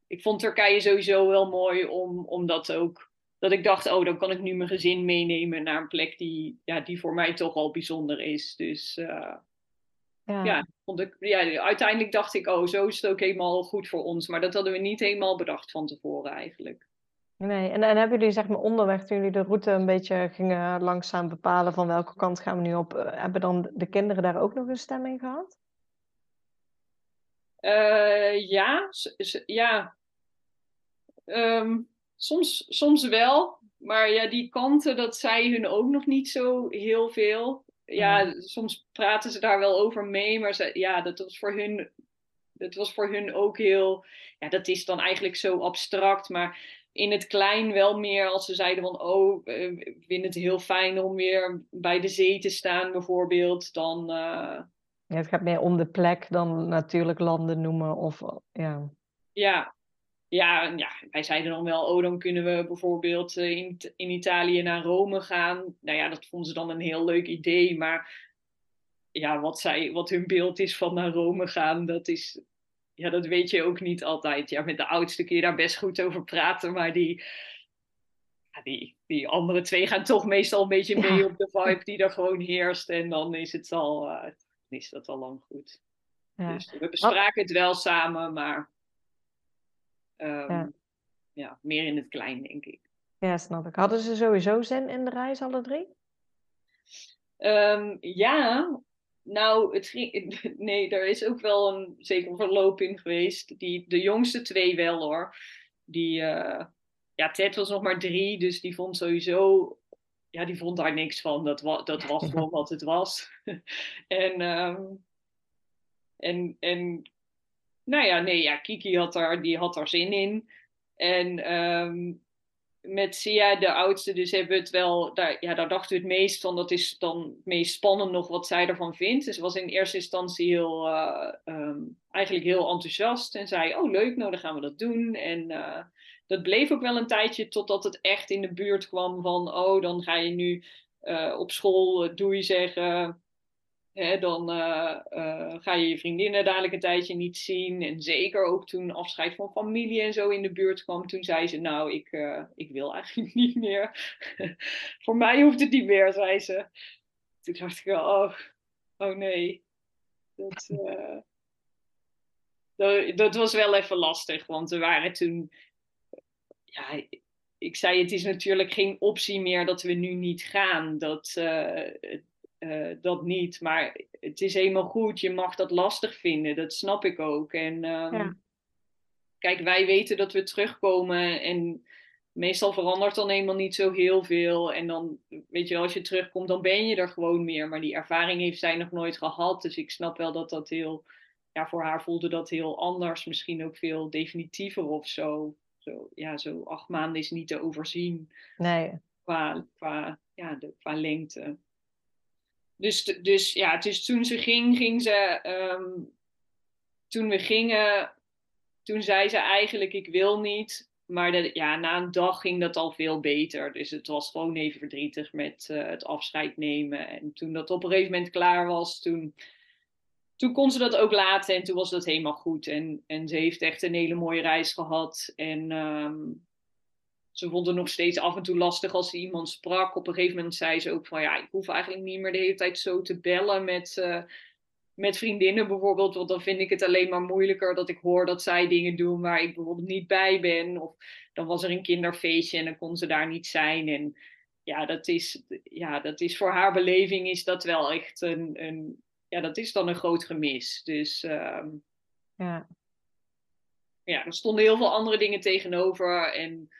ik vond Turkije sowieso wel mooi om, om dat ook dat ik dacht, oh, dan kan ik nu mijn gezin meenemen naar een plek die, ja, die voor mij toch al bijzonder is. Dus uh, ja, ja, vond ik, ja, uiteindelijk dacht ik, oh, zo is het ook helemaal goed voor ons. Maar dat hadden we niet helemaal bedacht van tevoren eigenlijk. Nee, en, en hebben jullie zeg maar onderweg, toen jullie de route een beetje gingen langzaam bepalen van welke kant gaan we nu op, eh, hebben dan de kinderen daar ook nog een stem in gehad? Uh, ja, ja. Um, soms, soms wel. Maar ja, die kanten, dat zei hun ook nog niet zo heel veel. Ja, soms praten ze daar wel over mee, maar ze, ja, dat was voor hun, dat was voor hun ook heel, ja, dat is dan eigenlijk zo abstract, maar in het klein wel meer als ze zeiden van, oh, ik vind het heel fijn om weer bij de zee te staan bijvoorbeeld, dan... Uh... Ja, het gaat meer om de plek dan natuurlijk landen noemen of, ja. Ja, ja, ja, wij zeiden dan wel, oh, dan kunnen we bijvoorbeeld eh, in, in Italië naar Rome gaan. Nou ja, dat vonden ze dan een heel leuk idee. Maar ja, wat, zij, wat hun beeld is van naar Rome gaan, dat is, ja, dat weet je ook niet altijd. Ja, met de oudste kun je daar best goed over praten, maar die, ja, die, die andere twee gaan toch meestal een beetje mee op de vibe die er gewoon heerst. En dan is het al, uh, is dat al lang goed. Ja. Dus we bespraken het wel samen, maar Um, ja. ja. meer in het klein, denk ik. Ja, snap ik. Hadden ze sowieso zin in de reis, alle drie? Um, ja, nou, het ging, [LAUGHS] nee, er is ook wel een zeker verloop in geweest. Die, de jongste twee wel hoor. Die, uh, ja, Ted was nog maar drie, dus die vond sowieso, ja, die vond daar niks van. Dat, wa, dat was [LAUGHS] gewoon wat het was. [LAUGHS] en, um, en, en nou ja, nee, ja, Kiki had daar, die had daar zin in. En um, met Sia, de oudste, dus hebben het wel, daar, ja, daar dachten we het meest van, dat is dan het meest spannend nog wat zij ervan vindt. Dus ze was in eerste instantie heel, uh, um, eigenlijk heel enthousiast en zei, oh leuk, nou dan gaan we dat doen. En uh, dat bleef ook wel een tijdje totdat het echt in de buurt kwam van, oh dan ga je nu uh, op school doei zeggen dan uh, uh, ga je je vriendinnen dadelijk een tijdje niet zien. En zeker ook toen afscheid van familie en zo in de buurt kwam. Toen zei ze, nou, ik, uh, ik wil eigenlijk [LAUGHS] niet meer. [LAUGHS] Voor mij hoeft het niet meer, zei ze. Toen dacht ik, oh, oh nee. Dat, dat, dat, was wel even lastig. Want we waren toen... Ja, ik zei, het is natuurlijk geen optie meer dat we nu niet gaan. Dat uh, dat niet. Maar het is helemaal goed. Je mag dat lastig vinden. Dat snap ik ook. En um, ja. kijk, wij weten dat we terugkomen. En meestal verandert dan helemaal niet zo heel veel. En dan, weet je, als je terugkomt, dan ben je er gewoon meer. Maar die ervaring heeft zij nog nooit gehad. Dus ik snap wel dat dat heel. Ja, voor haar voelde dat heel anders. Misschien ook veel definitiever of zo. Zo, ja, zo acht maanden is niet te overzien. Nee. Qua, qua, ja, de, qua lengte. Dus, dus ja, dus toen ze ging, ging ze. Um, toen we gingen, toen zei ze eigenlijk: Ik wil niet. Maar de, ja, na een dag ging dat al veel beter. Dus het was gewoon even verdrietig met uh, het afscheid nemen. En toen dat op een gegeven moment klaar was, toen, toen kon ze dat ook laten. En toen was dat helemaal goed. En, en ze heeft echt een hele mooie reis gehad. En um, ze vond het nog steeds af en toe lastig als ze iemand sprak. Op een gegeven moment zei ze ook van ja, ik hoef eigenlijk niet meer de hele tijd zo te bellen met, uh, met vriendinnen bijvoorbeeld. Want dan vind ik het alleen maar moeilijker dat ik hoor dat zij dingen doen waar ik bijvoorbeeld niet bij ben. Of dan was er een kinderfeestje en dan kon ze daar niet zijn. En ja, dat is, ja, dat is voor haar beleving is dat wel echt een, een ja, dat is dan een groot gemis. Dus uh, ja. ja, er stonden heel veel andere dingen tegenover en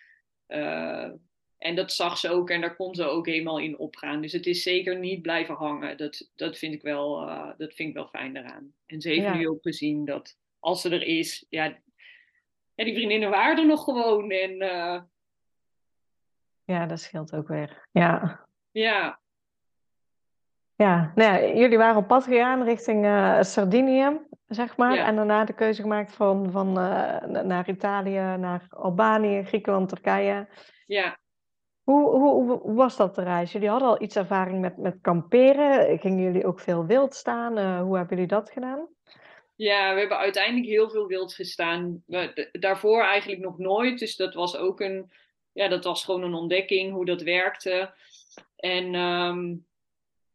uh, en dat zag ze ook en daar kon ze ook helemaal in opgaan. Dus het is zeker niet blijven hangen. Dat, dat, vind, ik wel, uh, dat vind ik wel fijn eraan. En ze heeft ja. nu ook gezien dat als ze er is, ja, ja die vriendinnen waren er nog gewoon. En, uh... Ja, dat scheelt ook weer. Ja. Ja. Ja, nou ja, jullie waren op pad gegaan richting uh, Sardinië zeg maar. En daarna de keuze gemaakt van, van uh, naar Italië, naar Albanië, Griekenland, Turkije. Ja. Hoe, hoe, hoe, was dat de reis? Jullie hadden al iets ervaring met, met kamperen. Gingen jullie ook veel wild staan? Uh, hoe hebben jullie dat gedaan? Ja, we hebben uiteindelijk heel veel wild gestaan. We, daarvoor eigenlijk nog nooit. Dus dat was ook een, ja, dat was gewoon een ontdekking hoe dat werkte. En, um,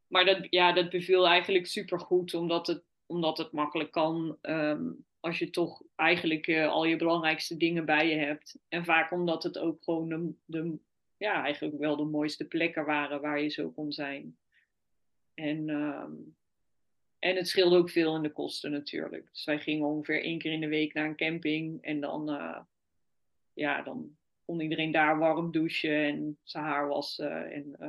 maar dat, ja, dat beviel eigenlijk super goed, omdat het omdat het makkelijk kan um, als je toch eigenlijk uh, al je belangrijkste dingen bij je hebt. En vaak omdat het ook gewoon de, ja, eigenlijk wel de mooiste plekken waren waar je zo kon zijn. En um, en het scheelde ook veel in de kosten natuurlijk. Dus wij gingen ongeveer één keer in de week naar een camping. En dan, uh, ja, dan kon iedereen daar warm douchen en zijn haar wassen. En, uh,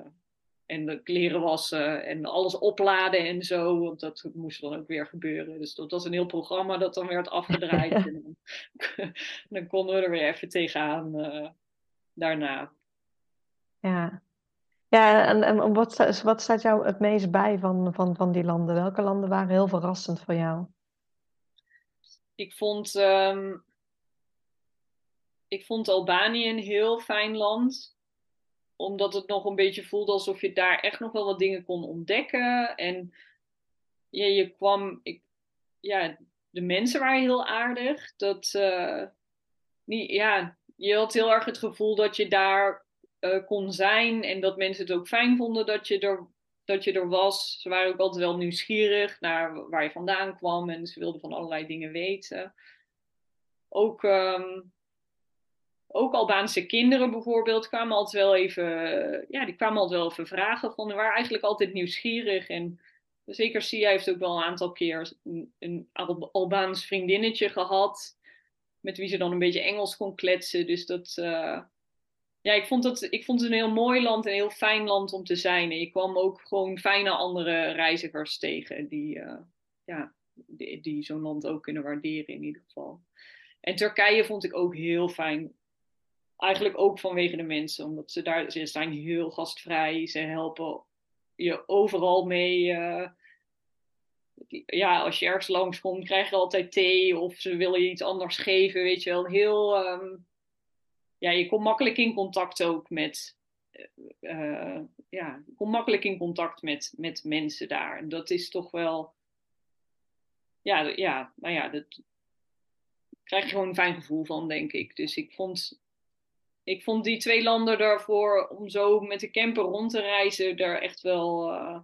en de kleren wassen en alles opladen en zo. Want dat moest dan ook weer gebeuren. Dus dat was een heel programma dat dan werd afgedraaid. [LAUGHS] en dan, [LAUGHS] dan, konden we er weer even tegenaan uh, daarna. Ja, ja, en, en wat, wat staat jou het meest bij van, van, van die landen? Welke landen waren heel verrassend voor jou? Ik vond, um, ik vond Albanië een heel fijn land. Omdat het nog een beetje voelde alsof je daar echt nog wel wat dingen kon ontdekken. En ja, je kwam. Ik, ja, de mensen waren heel aardig. Dat, uh, niet, ja, je had heel erg het gevoel dat je daar uh, kon zijn. En dat mensen het ook fijn vonden dat je, er, dat je er was. Ze waren ook altijd wel nieuwsgierig naar waar je vandaan kwam. En ze wilden van allerlei dingen weten. Ook, um, ook Albaanse kinderen bijvoorbeeld kwamen altijd wel even, ja, die kwamen altijd wel even vragen. Van, waren eigenlijk altijd nieuwsgierig. En zeker Sia heeft ook wel een aantal keer een, Albaans vriendinnetje gehad. Met wie ze dan een beetje Engels kon kletsen. Dus dat, uh, ja, ik vond, het, ik vond het een heel mooi land en een heel fijn land om te zijn. En ik kwam ook gewoon fijne andere reizigers tegen die, uh, ja, die zo'n land ook kunnen waarderen in ieder geval. En Turkije vond ik ook heel fijn. Eigenlijk ook vanwege de mensen, omdat ze daar ze zijn heel gastvrij. Ze helpen je overal mee. Uh, ja, als je ergens langskomt, krijg je altijd thee of ze willen je iets anders geven, weet je wel. Heel, um, ja, je komt makkelijk in contact ook met. Uh, ja, je komt makkelijk in contact met, met mensen daar. En dat is toch wel. Ja, ja, nou ja, dat krijg je gewoon een fijn gevoel van, denk ik. Dus ik vond, ik vond die twee landen daarvoor, om zo met de camper rond te reizen, daar echt wel uh,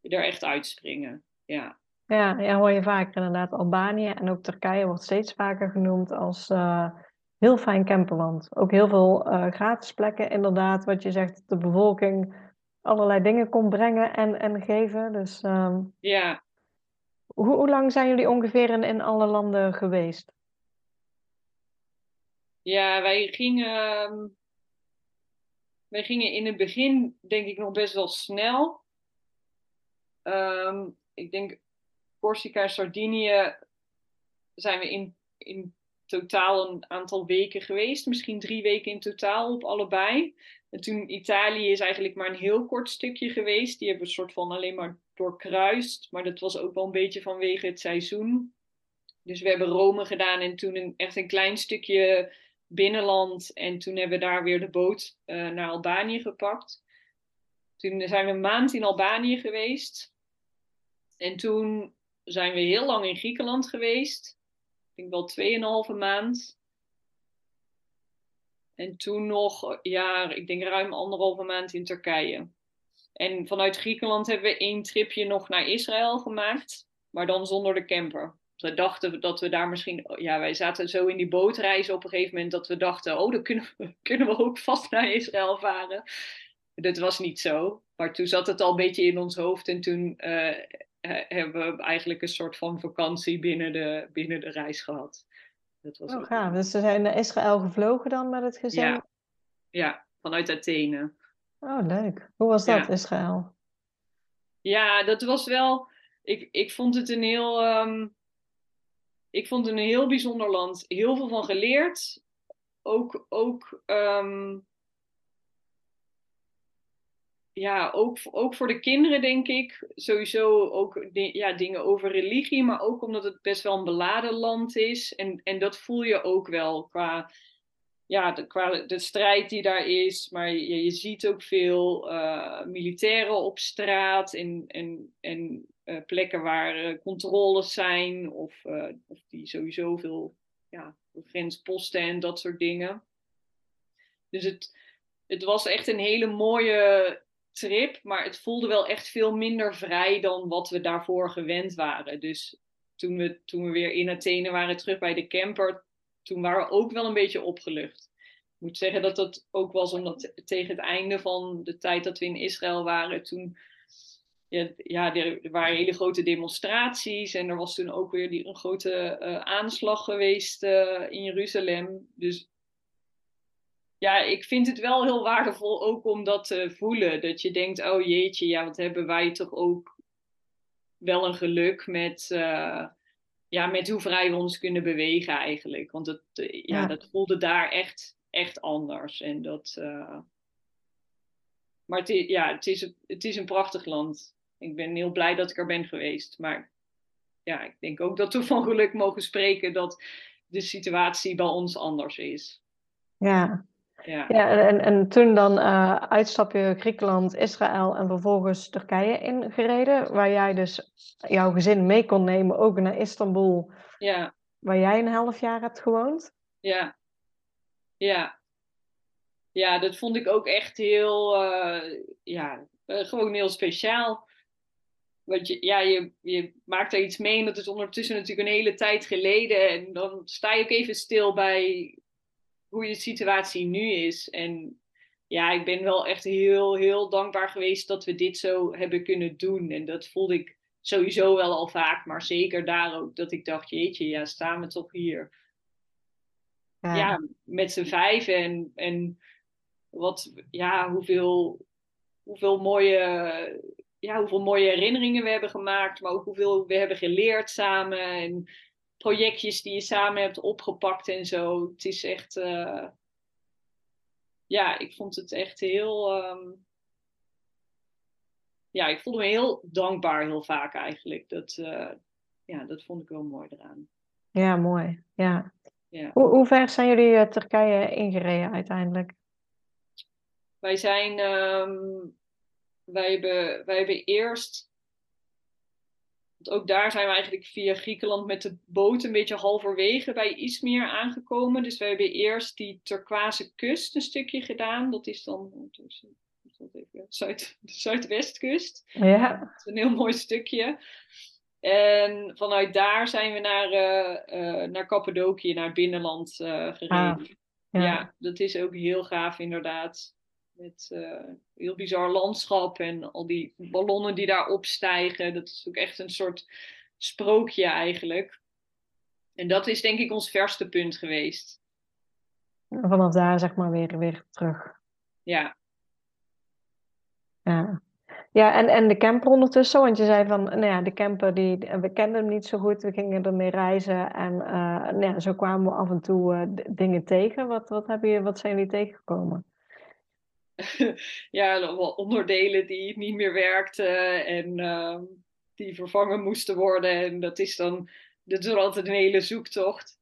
daar echt uitspringen. Ja. Ja, ja, hoor je vaker inderdaad. Albanië en ook Turkije wordt steeds vaker genoemd als uh, heel fijn camperland. Ook heel veel uh, gratis plekken, inderdaad, wat je zegt, de bevolking allerlei dingen kon brengen en, en geven. Dus um, ja. Hoe, hoe, lang zijn jullie ongeveer in, in alle landen geweest? Ja, wij gingen, ehm, wij gingen in het begin, denk ik, nog best wel snel. Um, ik denk Corsica en Sardinië zijn we in, in totaal een aantal weken geweest. Misschien drie weken in totaal op allebei. En toen Italië is eigenlijk maar een heel kort stukje geweest. Die hebben we soort van alleen maar doorkruist. Maar dat was ook wel een beetje vanwege het seizoen. Dus we hebben Rome gedaan en toen een, echt een klein stukje binnenland. En toen hebben we daar weer de boot uh, naar Albanië gepakt. Toen zijn we een maand in Albanië geweest. En toen zijn we heel lang in Griekenland geweest ik denk wel 2,5 maand. En toen nog, ja, ik denk ruim anderhalve maand in Turkije. En vanuit Griekenland hebben we één tripje nog naar Israël gemaakt, maar dan zonder de camper. We dachten dat we daar misschien, ja, wij zaten zo in die bootreizen op een gegeven moment dat we dachten, oh, dan kunnen we, [LAUGHS] kunnen we ook vast naar Israël varen. Dat was niet zo. Maar toen zat het al een beetje in ons hoofd en toen uh, hebben we eigenlijk een soort van vakantie binnen de, binnen de reis gehad. Dat was oh, gaaf. Dus ze zijn naar Israël gevlogen dan met het gezin? Ja, ja vanuit Athene. Oh, leuk. Hoe was dat, Israël? Ja, dat was wel... Ik, ik vond het een heel... Um, ik vond het een heel bijzonder land. Heel veel van geleerd. Ook, ook um, ja, ook, ook voor de kinderen denk ik sowieso ook ja, dingen over religie, maar ook omdat het best wel een beladen land is. En, en dat voel je ook wel qua, ja, de, de strijd die daar is. Maar je, je ziet ook veel uh, militairen op straat en, en, en uh, plekken waar uh, controles zijn of, of die sowieso veel ja, grensposten en dat soort dingen. Dus het, het was echt een hele mooie trip, maar het voelde wel echt veel minder vrij dan wat we daarvoor gewend waren. Dus toen we, toen we weer in Athene waren, terug bij de camper, toen waren we ook wel een beetje opgelucht. Ik moet zeggen dat dat ook was omdat tegen het einde van de tijd dat we in Israël waren, toen, ja, er waren hele grote demonstraties en er was toen ook weer die, een grote aanslag geweest in Jeruzalem. Dus ja, ik vind het wel heel waardevol ook om dat te voelen. Dat je denkt, oh jeetje, ja, wat hebben wij toch ook wel een geluk met, uh, ja, met hoe vrij we ons kunnen bewegen eigenlijk. Want het, ja, dat voelde daar echt, echt anders. En dat. Maar het, ja, het, is, het is een prachtig land. Ik ben heel blij dat ik er ben geweest. Maar ja, ik denk ook dat we van geluk mogen spreken dat de situatie bij ons anders is. Ja, ja, ja en, en toen dan uh, uitstapje Griekenland, Israël en vervolgens Turkije ingereden. Waar jij dus jouw gezin mee kon nemen, ook naar Istanbul. Ja. Waar jij een half jaar hebt gewoond. Ja. Ja. Ja, dat vond ik ook echt heel, uh, ja, uh, gewoon heel speciaal. Want je, ja, je, je maakt er iets mee en dat is ondertussen natuurlijk een hele tijd geleden. En dan sta je ook even stil bij hoe je situatie nu is. En ja, ik ben wel echt heel, heel dankbaar geweest dat we dit zo hebben kunnen doen. En dat voelde ik sowieso wel al vaak, maar zeker daar ook dat ik dacht, jeetje, ja, staan we toch hier. Ja, ja met z'n vijf en, en wat, ja, hoeveel, hoeveel mooie, ja, hoeveel mooie herinneringen we hebben gemaakt, maar ook hoeveel we hebben geleerd samen. En projectjes die je samen hebt opgepakt en zo. Het is echt. Uh, ja, ik vond het echt heel. Um, ja, ik voelde me heel dankbaar heel vaak eigenlijk. Dat, uh, ja, dat vond ik wel mooi eraan. Ja, mooi. Ja. ja. Hoe, hoe ver zijn jullie uh, Turkije ingereden uiteindelijk? Wij zijn. Um, wij, hebben, wij hebben eerst ook daar zijn we eigenlijk via Griekenland met de boot een beetje halverwege bij Izmir aangekomen. Dus we hebben eerst die Turquoise kust een stukje gedaan. Dat is dan even, Zuid, de Zuidwestkust. Ja. Dat is een heel mooi stukje. En vanuit daar zijn we naar, uh, uh, naar Cappadocië, naar het binnenland uh, gereden. Ah, ja. ja. dat is ook heel gaaf inderdaad. Met uh, heel bizar landschap en al die ballonnen die daar opstijgen. Dat is ook echt een soort sprookje eigenlijk. En dat is denk ik ons verste punt geweest. Vanaf daar zeg maar weer, weer terug. Ja. Ja. Ja, en, en de camper ondertussen, want je zei van, nou ja, de camper, die, we kenden hem niet zo goed, we gingen ermee reizen en uh, nou ja, zo kwamen we af en toe uh, dingen tegen. Wat, wat, heb je, wat zijn jullie tegengekomen? [LAUGHS] ja, onderdelen die niet meer werkten en uh, die vervangen moesten worden. En dat is dan, dat is altijd een hele zoektocht.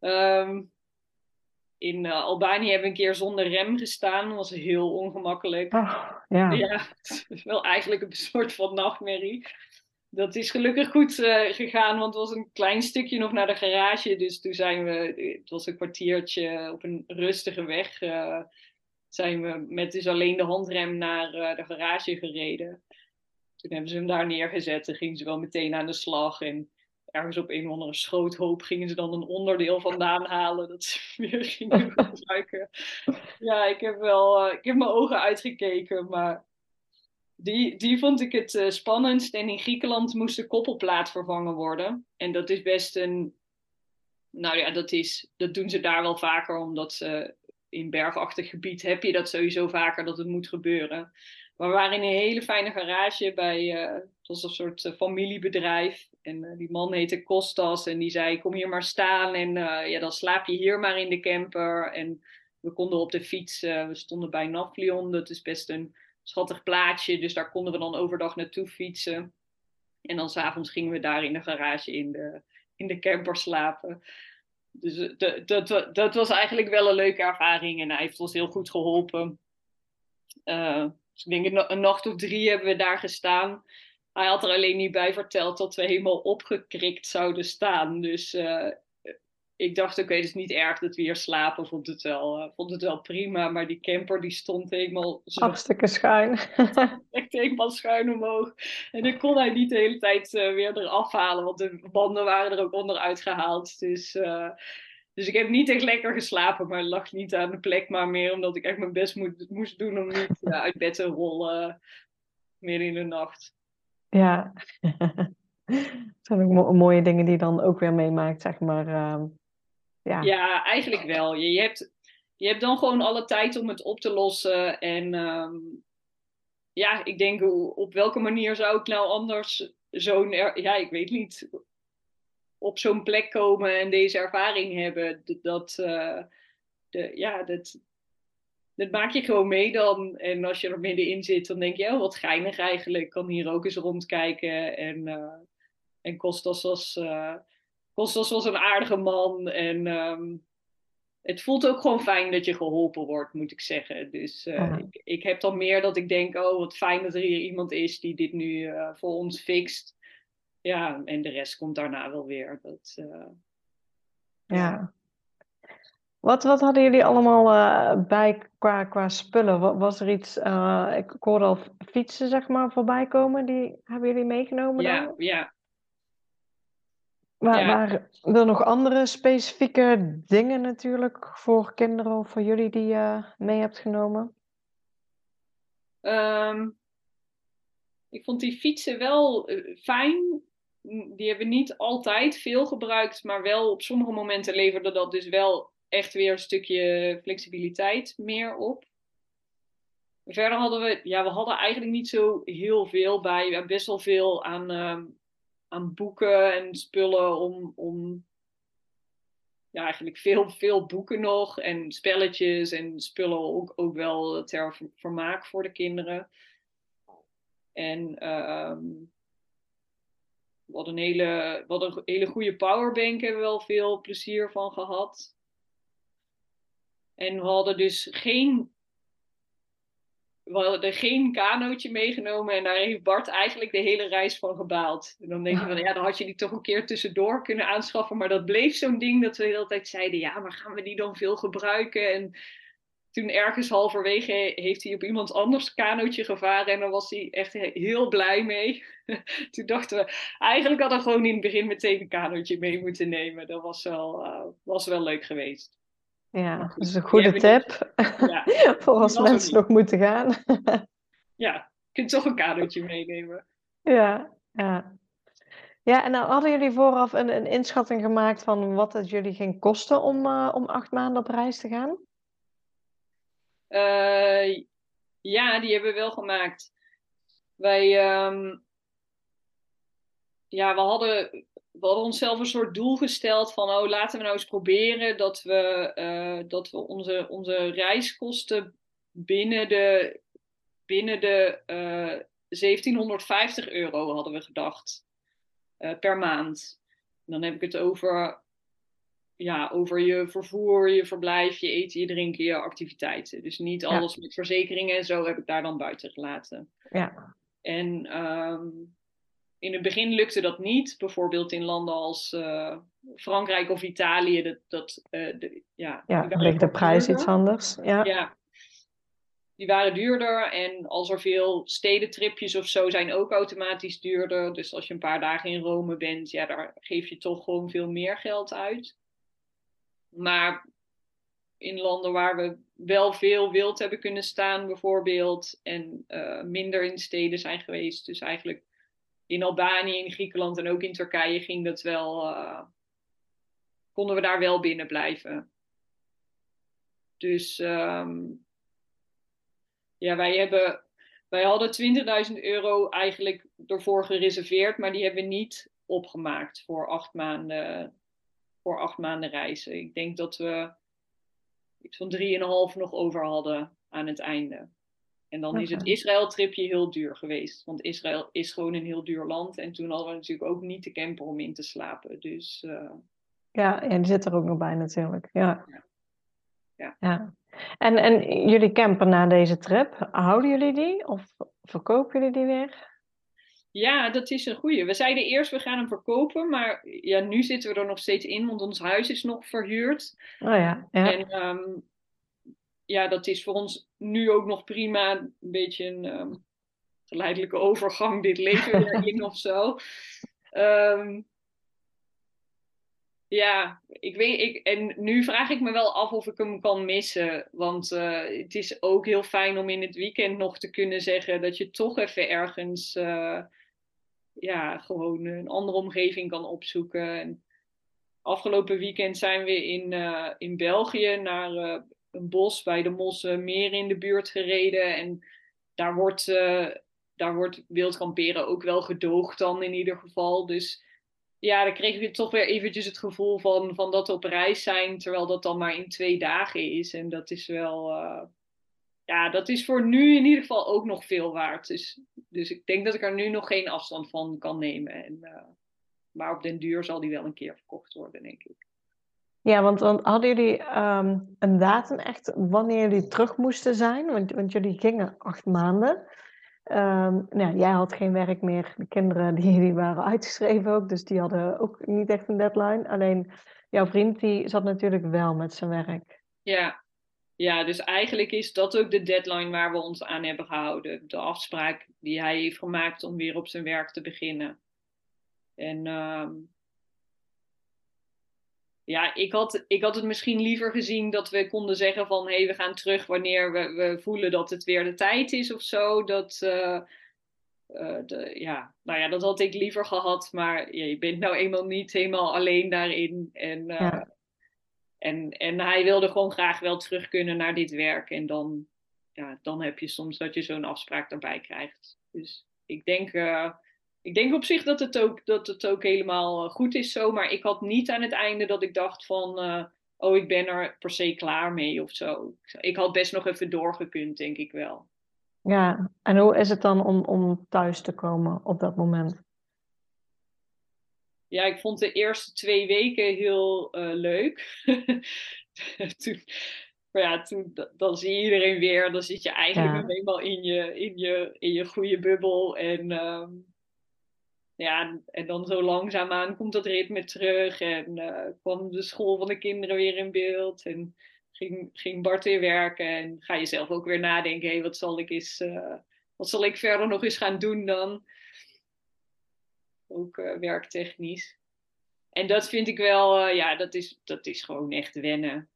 Um, in uh, Albanië hebben we een keer zonder rem gestaan. Dat was heel ongemakkelijk. Oh, ja. ja, het is [LAUGHS] wel eigenlijk een soort van nachtmerrie. Dat is gelukkig goed uh, gegaan, want het was een klein stukje nog naar de garage. Dus toen zijn we, het was een kwartiertje op een rustige weg. Uh, zijn we met dus alleen de handrem naar uh, de garage gereden. Toen hebben ze hem daar neergezet en gingen ze wel meteen aan de slag. En ergens op een of andere schroothoop gingen ze dan een onderdeel vandaan halen. Dat ze [LAUGHS] weer gingen [LAUGHS] gebruiken. ja, ik heb wel uh, ik heb mijn ogen uitgekeken, maar die, die vond ik het uh, spannendst. En in Griekenland moest de koppelplaat vervangen worden. En dat is best een. Nou ja, dat, is, dat doen ze daar wel vaker, omdat ze in bergachtig gebied heb je dat sowieso vaker dat het moet gebeuren. Maar we waren in een hele fijne garage bij, uh, het was een soort uh, familiebedrijf. En uh, die man heette Kostas en die zei, kom hier maar staan en ja, dan slaap je hier maar in de camper. En we konden op de fiets, we stonden bij Naflion, dat is best een schattig plaatsje. Dus daar konden we dan overdag naartoe fietsen. En dan s'avonds gingen we daar in de garage in de, in de camper slapen. Dus dat, dat, dat was eigenlijk wel een leuke ervaring en hij heeft ons heel goed geholpen. Dus ik denk een nacht of drie hebben we daar gestaan. Hij had er alleen niet bij verteld dat we helemaal opgekrikt zouden staan. Dus uh, ik dacht, oké, okay, het is niet erg dat we hier slapen. Vond het wel, uh, vond het wel prima. Maar die camper die stond helemaal... Hartstikke schuin. [LAUGHS] echt helemaal schuin omhoog. En dan kon hij niet de hele tijd uh, weer eraf halen. Want de banden waren er ook onderuit gehaald. Dus, uh, dus ik heb niet echt lekker geslapen. Maar lag niet aan de plek. Maar meer omdat ik echt mijn best moet, moest doen om niet uit bed te rollen. midden in de nacht. Ja, [LAUGHS] dat zijn ook mooie dingen die je dan ook weer meemaakt, zeg maar. Ja. ja, eigenlijk wel. Je, je, hebt, je hebt dan gewoon alle tijd om het op te lossen. En ehm, ja, ik denk op welke manier zou ik nou anders zo'n, ja, ik weet niet, op zo'n plek komen en deze ervaring hebben. Dat, uh, de, ja, dat, dat maak je gewoon mee dan. En als je er middenin zit, dan denk je, oh, wat geinig eigenlijk. Ik kan hier ook eens rondkijken. En, uh, en Kostas was, uh, Kostas was een aardige man. En um, het voelt ook gewoon fijn dat je geholpen wordt, moet ik zeggen. Dus uh, ik, ik, heb dan meer dat ik denk, oh, wat fijn dat er hier iemand is die dit nu voor ons fixt. Ja, en de rest komt daarna wel weer. Dat, ja. Wat, wat hadden jullie allemaal bij qua, qua spullen? Was er iets, ik hoorde al fietsen zeg maar voorbij komen, die hebben jullie meegenomen ja, dan? Ja, Waar, ja. Er nog andere specifieke dingen natuurlijk voor kinderen of voor jullie die je mee hebt genomen? Um, ik vond die fietsen wel uh, fijn. Die hebben we niet altijd veel gebruikt, maar wel op sommige momenten leverde dat dus wel echt weer een stukje flexibiliteit meer op. Verder hadden we, ja, we hadden eigenlijk niet zo heel veel bij. We hebben best wel veel aan, uh, aan boeken en spullen om, om ja, eigenlijk veel, veel boeken nog en spelletjes en spullen ook, ook wel ter vermaak voor de kinderen. En uh, we hadden een hele, hadden een hele goede powerbank, hebben we wel veel plezier van gehad. En we hadden dus geen. We hadden geen kanootje meegenomen en daar heeft Bart eigenlijk de hele reis van gebaald. En dan denk je van ja, dan had je die toch een keer tussendoor kunnen aanschaffen. Maar dat bleef zo'n ding dat we de hele tijd zeiden: ja, maar gaan we die dan veel gebruiken? En toen ergens halverwege heeft hij op iemand anders kanootje gevaren en dan was hij echt heel blij mee. [LAUGHS] toen dachten we, eigenlijk hadden we gewoon in het begin meteen een kanootje mee moeten nemen. Dat was wel, uh, was wel leuk geweest. Ja, dat is een goede tip ja, [LAUGHS] voor als mensen nog moeten gaan. ja, je kunt toch een kadertje meenemen. Ja, ja. Ja, en hadden jullie vooraf een, een inschatting gemaakt van wat het jullie ging kosten om, uh, om acht maanden op reis te gaan? Uh, ja, die hebben we wel gemaakt. Wij, um, ja, we hadden we hadden onszelf een soort doel gesteld van, oh, laten we nou eens proberen dat we, uh, dat we onze, onze reiskosten binnen de, binnen de uh, 1750 euro hadden we gedacht uh, per maand. En dan heb ik het over, ja, over je vervoer, je verblijf, je eten, je drinken, je activiteiten. Dus niet alles ja. met verzekeringen en zo heb ik daar dan buiten gelaten. Ja. En um, in het begin lukte dat niet. Bijvoorbeeld in landen als uh, Frankrijk of Italië. Dat, dat, uh, de, ja, ja ligt de prijs iets anders. Ja. ja. Die waren duurder. En als er veel stedentripjes of zo zijn ook automatisch duurder. Dus als je een paar dagen in Rome bent, ja, daar geef je toch gewoon veel meer geld uit. Maar in landen waar we wel veel wild hebben kunnen staan, bijvoorbeeld. En uh, minder in steden zijn geweest. Dus eigenlijk in Albanië, in Griekenland en ook in Turkije ging dat wel. Uh, konden we daar wel binnen blijven. Dus um, ja, wij hebben. Wij hadden 20.000 euro eigenlijk ervoor gereserveerd, maar die hebben we niet opgemaakt voor acht maanden, voor acht maanden reizen. Ik denk dat we iets van 3,5 nog over hadden aan het einde. En dan okay. is het Israël-tripje heel duur geweest. Want Israël is gewoon een heel duur land. En toen hadden we natuurlijk ook niet de camper om in te slapen. Dus, uh... ja, en die zit er ook nog bij natuurlijk. Ja. ja. ja. ja. En, en jullie camper na deze trip, houden jullie die? Of verkopen jullie die weer? Ja, dat is een goeie. We zeiden eerst we gaan hem verkopen, maar ja, nu zitten we er nog steeds in, want ons huis is nog verhuurd. Oh ja. ja. En um, ja, dat is voor ons nu ook nog prima. Een beetje een um, geleidelijke overgang dit leven weer [LAUGHS] in of zo. Um, Ja, ik weet, ik, en nu vraag ik me wel af of ik hem kan missen. Want uh, het is ook heel fijn om in het weekend nog te kunnen zeggen dat je toch even ergens, uh, ja, gewoon een andere omgeving kan opzoeken. En afgelopen weekend zijn we in, uh, in België naar een bos bij de Mosse Meer in de buurt gereden. En daar wordt, daar wordt wild kamperen ook wel gedoogd dan in ieder geval. Dus ja, dan kreeg je toch weer eventjes het gevoel van, van dat op reis zijn, terwijl dat dan maar in twee dagen is. En dat is wel, uh, ja, dat is voor nu in ieder geval ook nog veel waard. Dus, dus ik denk dat ik er nu nog geen afstand van kan nemen. En, uh, maar op den duur zal die wel een keer verkocht worden, denk ik. Ja, want, want hadden jullie um, een datum echt wanneer jullie terug moesten zijn? Want, want jullie gingen acht maanden. Um, nou, jij had geen werk meer. De kinderen die, [LAUGHS] die waren uitgeschreven ook, dus die hadden ook niet echt een deadline. Alleen jouw vriend die zat natuurlijk wel met zijn werk. Ja. ja, dus eigenlijk is dat ook de deadline waar we ons aan hebben gehouden. De afspraak die hij heeft gemaakt om weer op zijn werk te beginnen. En um, ja, ik had, ik had het misschien liever gezien dat we konden zeggen van hé, hey, we gaan terug wanneer we, we voelen dat het weer de tijd is of zo. Dat, uh, uh, de, ja, nou ja, dat had ik liever gehad, maar ja, je bent nou eenmaal niet helemaal alleen daarin. En, uh, ja. en, en hij wilde gewoon graag wel terug kunnen naar dit werk. En dan, ja, dan heb je soms dat je zo'n afspraak erbij krijgt. Dus ik denk ik denk op zich dat het ook, dat het ook helemaal eh, goed is zo. Maar ik had niet aan het einde dat ik dacht van... Uh, oh, ik ben er per se klaar mee of zo. Ik had best nog even doorgekund, denk ik wel. Ja, en hoe is het dan om, om thuis te komen op dat moment? Ja, ik vond de eerste twee weken heel uh, leuk. [LAUGHS] toen, maar ja, toen, dan zie je iedereen weer. Dan zit je eigenlijk ja. helemaal in je, in, je, in je goede bubbel. En... Um, ja, en dan zo langzaamaan komt dat ritme terug en uh, kwam de school van de kinderen weer in beeld en ging, ging Bart weer werken en ga je zelf ook weer nadenken, hé, hey, wat zal ik eens, uh, wat zal ik verder nog eens gaan doen dan? Ook uh, werktechnisch. En dat vind ik wel, ja, dat is, dat is gewoon echt wennen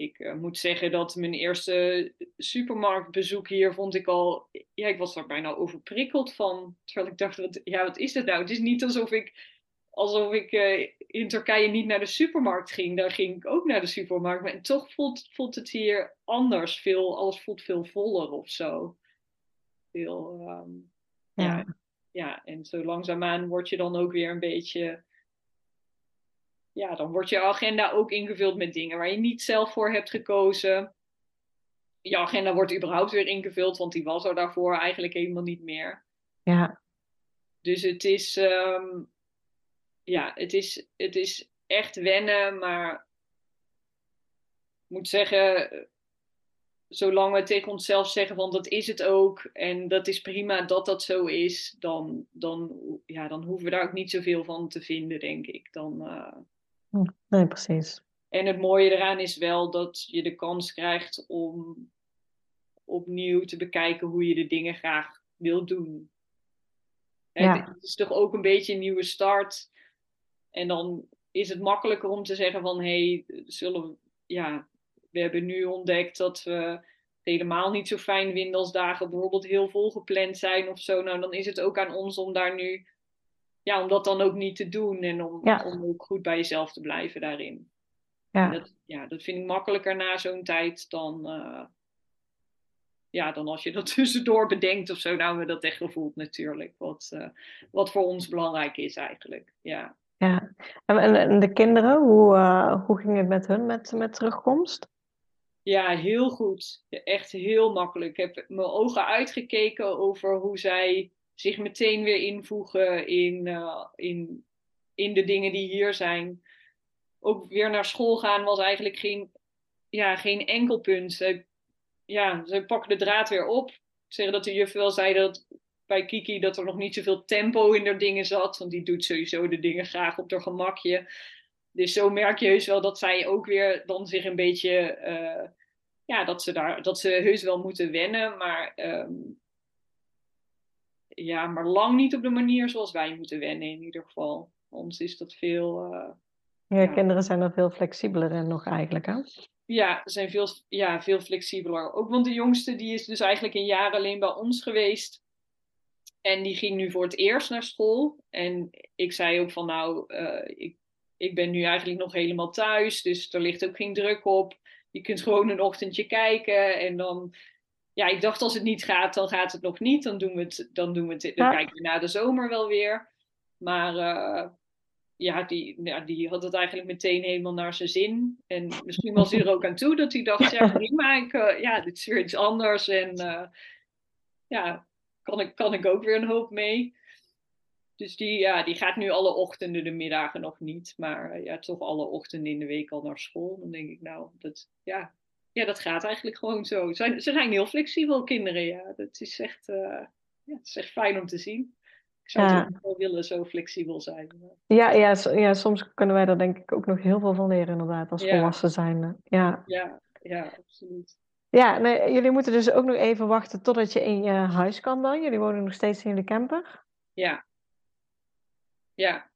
ik uh, moet zeggen dat mijn eerste supermarktbezoek hier vond ik al. Ja, ik was daar bijna overprikkeld van. Terwijl ik dacht, wat, ja, wat is dat nou? Het is niet alsof ik, alsof ik uh, in Turkije niet naar de supermarkt ging. Daar ging ik ook naar de supermarkt. Maar toch voelt, voelt het hier anders. Veel, alles voelt veel voller of zo. Veel. Um, ja. ja. Ja, en zo langzaamaan word je dan ook weer een beetje ja, dan wordt je agenda ook ingevuld met dingen waar je niet zelf voor hebt gekozen. Je agenda wordt überhaupt weer ingevuld, want die was er daarvoor eigenlijk helemaal niet meer. Ja. Dus het is, um, ja, het is, het is echt wennen, maar ik moet zeggen, zolang we tegen onszelf zeggen van dat is het ook en dat is prima dat dat zo is, dan, dan, ja, dan hoeven we daar ook niet zoveel van te vinden, denk ik. Dan, uh, Hm, nee, precies. En het mooie eraan is wel dat je de kans krijgt om opnieuw te bekijken hoe je de dingen graag wilt doen. Ja. Het is toch ook een beetje een nieuwe start. En dan is het makkelijker om te zeggen van hé, hey, zullen we, ja, we hebben nu ontdekt dat we het helemaal niet zo fijn vinden als dagen bijvoorbeeld heel vol gepland zijn of zo. Nou, dan is het ook aan ons om daar nu ja, om dat dan ook niet te doen en om, om ook goed bij jezelf te blijven daarin. Ja, dat, ja, dat vind ik makkelijker na zo'n tijd dan, uh, ja, dan als je dat [LAUGHS] tussendoor bedenkt of zo. Nou, we dat echt gevoeld natuurlijk. Wat, uh, wat voor ons belangrijk is eigenlijk. Ja. Ja, en, en de kinderen, hoe, uh, hoe ging het met hun met, met terugkomst? Ja, heel goed. Echt heel makkelijk. Ik heb mijn ogen uitgekeken over hoe zij zich meteen weer invoegen in, uh, in, in de dingen die hier zijn. Ook weer naar school gaan was eigenlijk geen, ja, geen enkel punt. Ze, ja, ze pakken de draad weer op. Zeggen dat de juf wel zei dat bij Kiki dat er nog niet zoveel tempo in de dingen zat. Want die doet sowieso de dingen graag op haar gemakje. Dus zo merk je heus wel dat zij ook weer dan zich een beetje. Uh, ja, dat ze, daar, dat ze heus wel moeten wennen. Maar um, ja, maar lang niet op de manier zoals wij moeten wennen in ieder geval. Ons is dat veel, uh, Ja, kinderen zijn er veel flexibeler in nog eigenlijk, hè? Ja, ze zijn veel, ja, veel flexibeler. Ook want de jongste die is dus eigenlijk een jaar alleen bij ons geweest. En die ging nu voor het eerst naar school. En ik zei ook van nou, uh, ik, ik ben nu eigenlijk nog helemaal thuis. Dus er ligt ook geen druk op. Je kunt gewoon een ochtendje kijken. En dan, ja, ik dacht als het niet gaat, dan gaat het nog niet. Dan doen we het, dan doen we het, dan kijken we na de zomer wel weer. Maar uh, ja, die, ja, die had het eigenlijk meteen helemaal naar zijn zin. En misschien was hij er ook aan toe dat hij dacht, ja [LAUGHS] prima, ik, uh, ja, dit is weer iets anders. En uh, ja, kan ik, kan ik ook weer een hoop mee. Dus die, ja, die gaat nu alle ochtenden, de middagen nog niet. Maar ja, toch alle ochtenden in de week al naar school. Dan denk ik, nou, dat, ja, ja, dat gaat eigenlijk gewoon zo. Ze zijn, ze zijn heel flexibel, kinderen, ja. Dat is echt, ja, het is echt fijn om te zien. Ik zou ja. wel willen zo flexibel zijn. Ja, ja, ja, soms kunnen wij daar denk ik ook nog heel veel van leren inderdaad, als ja. volwassen zijn. Ja. Ja, ja, absoluut. Ja, nee, jullie moeten dus ook nog even wachten totdat je in je huis kan dan. Jullie wonen nog steeds in de camper. Ja. Ja.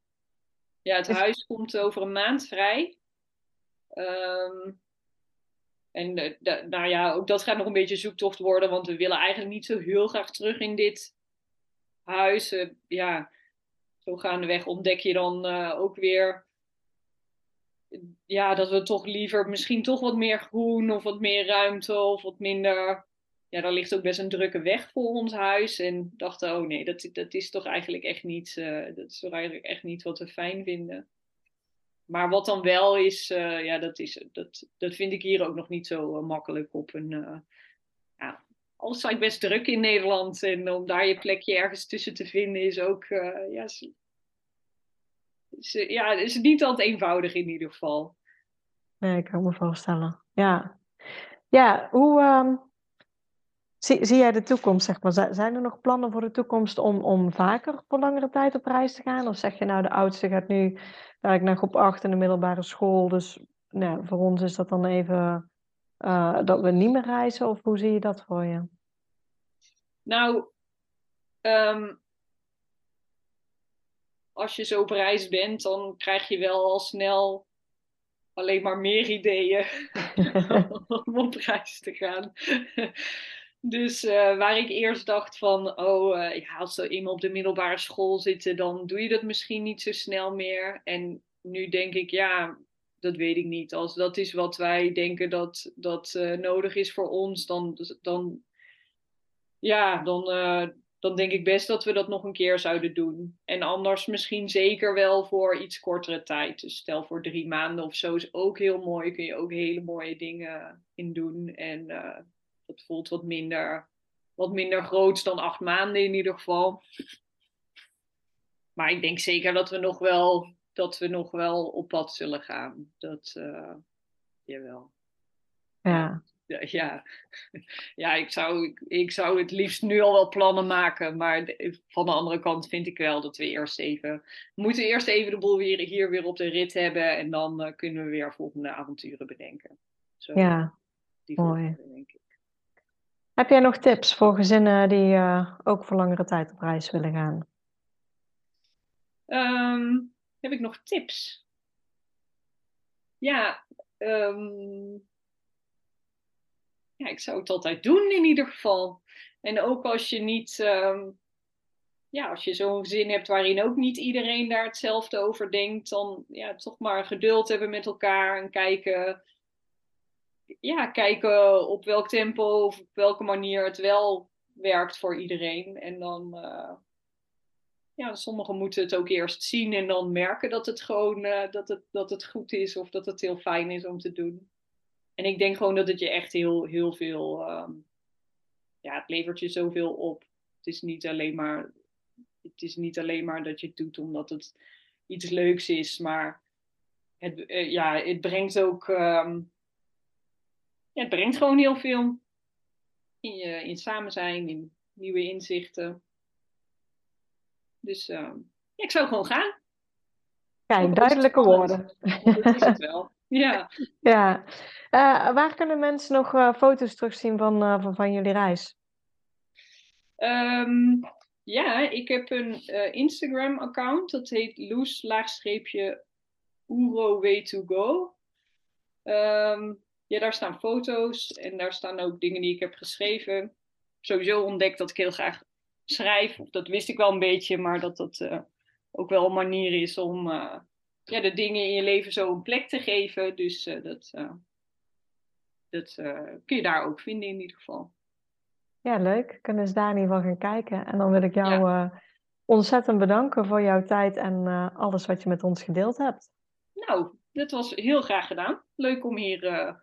Ja, het huis komt over een maand vrij. Um, en de, nou ja, ook dat gaat nog een beetje zoektocht worden, want we willen eigenlijk niet zo heel graag terug in dit huizen, ja, zo gaandeweg ontdek je dan uh, ook weer ja, dat we toch liever misschien toch wat meer groen of wat meer ruimte of wat minder. Ja, daar ligt ook best een drukke weg voor ons huis. En dachten, oh nee, dat, dat is toch eigenlijk echt niet, dat is toch eigenlijk echt niet wat we fijn vinden. Maar wat dan wel is, uh, ja, dat, is dat, dat vind ik hier ook nog niet zo makkelijk op een, ja, alles zijn best druk in Nederland. En om daar je plekje ergens tussen te vinden is ook, uh, ja, is, is, ja, is niet altijd eenvoudig in ieder geval. Nee, ik kan me voorstellen. Ja, ja hoe um, zie, zie jij de toekomst? Zeg maar? Zijn er nog plannen voor de toekomst om, om vaker voor langere tijd op reis te gaan? Of zeg je nou, de oudste gaat nu ik naar groep 8 in de middelbare school. Dus nou, voor ons is dat dan even uh, dat we niet meer reizen? Of hoe zie je dat voor je? Nou, um, als je zo op reis bent, dan krijg je wel al snel alleen maar meer ideeën [LAUGHS] [LAUGHS] om op reis te gaan. Dus uh, waar ik eerst dacht van, oh, ja, als ze eenmaal op de middelbare school zitten, dan doe je dat misschien niet zo snel meer. En nu denk ik, ja, dat weet ik niet. Als dat is wat wij denken dat, dat uh, nodig is voor ons, dan, dan, ja, dan, dan denk ik best dat we dat nog een keer zouden doen. En anders misschien zeker wel voor iets kortere tijd. Dus stel voor drie maanden of zo is ook heel mooi. Kun je ook hele mooie dingen in doen. En dat voelt wat minder, wat minder groots dan acht maanden in ieder geval. Maar ik denk zeker dat we nog wel dat we nog wel op pad zullen gaan. Dat, uh, jawel. Ja. [LAUGHS] Ja, ja ik, zou, ik, ik zou het liefst nu al wel plannen maken. Maar de, van de andere kant vind ik wel dat we eerst even. We moeten eerst even de boel weer, hier weer op de rit hebben. En dan uh, kunnen we weer volgende avonturen bedenken. Zo, ja, die mooi. Denk ik. Heb jij nog tips voor gezinnen die uh, ook voor langere tijd op reis willen gaan? Um, heb ik nog tips? Ja, um, ja, ik zou het altijd doen in ieder geval. En ook als je niet, um, ja, als je zo'n zin hebt waarin ook niet iedereen daar hetzelfde over denkt, dan ja, toch maar geduld hebben met elkaar en kijken, ja, kijken op welk tempo of op welke manier het wel werkt voor iedereen. En dan, uh, ja, sommigen moeten het ook eerst zien en dan merken dat het gewoon uh, dat het, dat het goed is of dat het heel fijn is om te doen. En ik denk gewoon dat het je echt heel, heel veel, um, ja, het levert je zoveel op. Het is niet alleen maar, het is niet alleen maar dat je het doet omdat het iets leuks is, maar het, uh, ja, het brengt ook, um, ja, het brengt gewoon heel veel in je in samen zijn, in nieuwe inzichten. Dus uh, ik zou gewoon gaan. Kijk, duidelijke woorden. Dat is het wel. Ja. [LAUGHS] ja. Uh, waar kunnen mensen nog uh, foto's terugzien van, van, van, jullie reis? Um, ja, ik heb een Instagram-account. Dat heet loes- Uro Ja, daar staan foto's en daar staan ook dingen die ik heb geschreven. Sowieso ontdekt dat ik heel graag schrijf. Dat wist ik wel een beetje, maar dat dat uh, ook wel een manier is om uh, ja, de dingen in je leven zo een plek te geven. Dus uh, dat, dat kun je daar ook vinden in ieder geval. Ja, leuk. Kunnen ze daar in ieder geval gaan kijken. En dan wil ik jou ja. ontzettend bedanken voor jouw tijd en alles wat je met ons gedeeld hebt. Nou, dat was heel graag gedaan. Leuk om hier,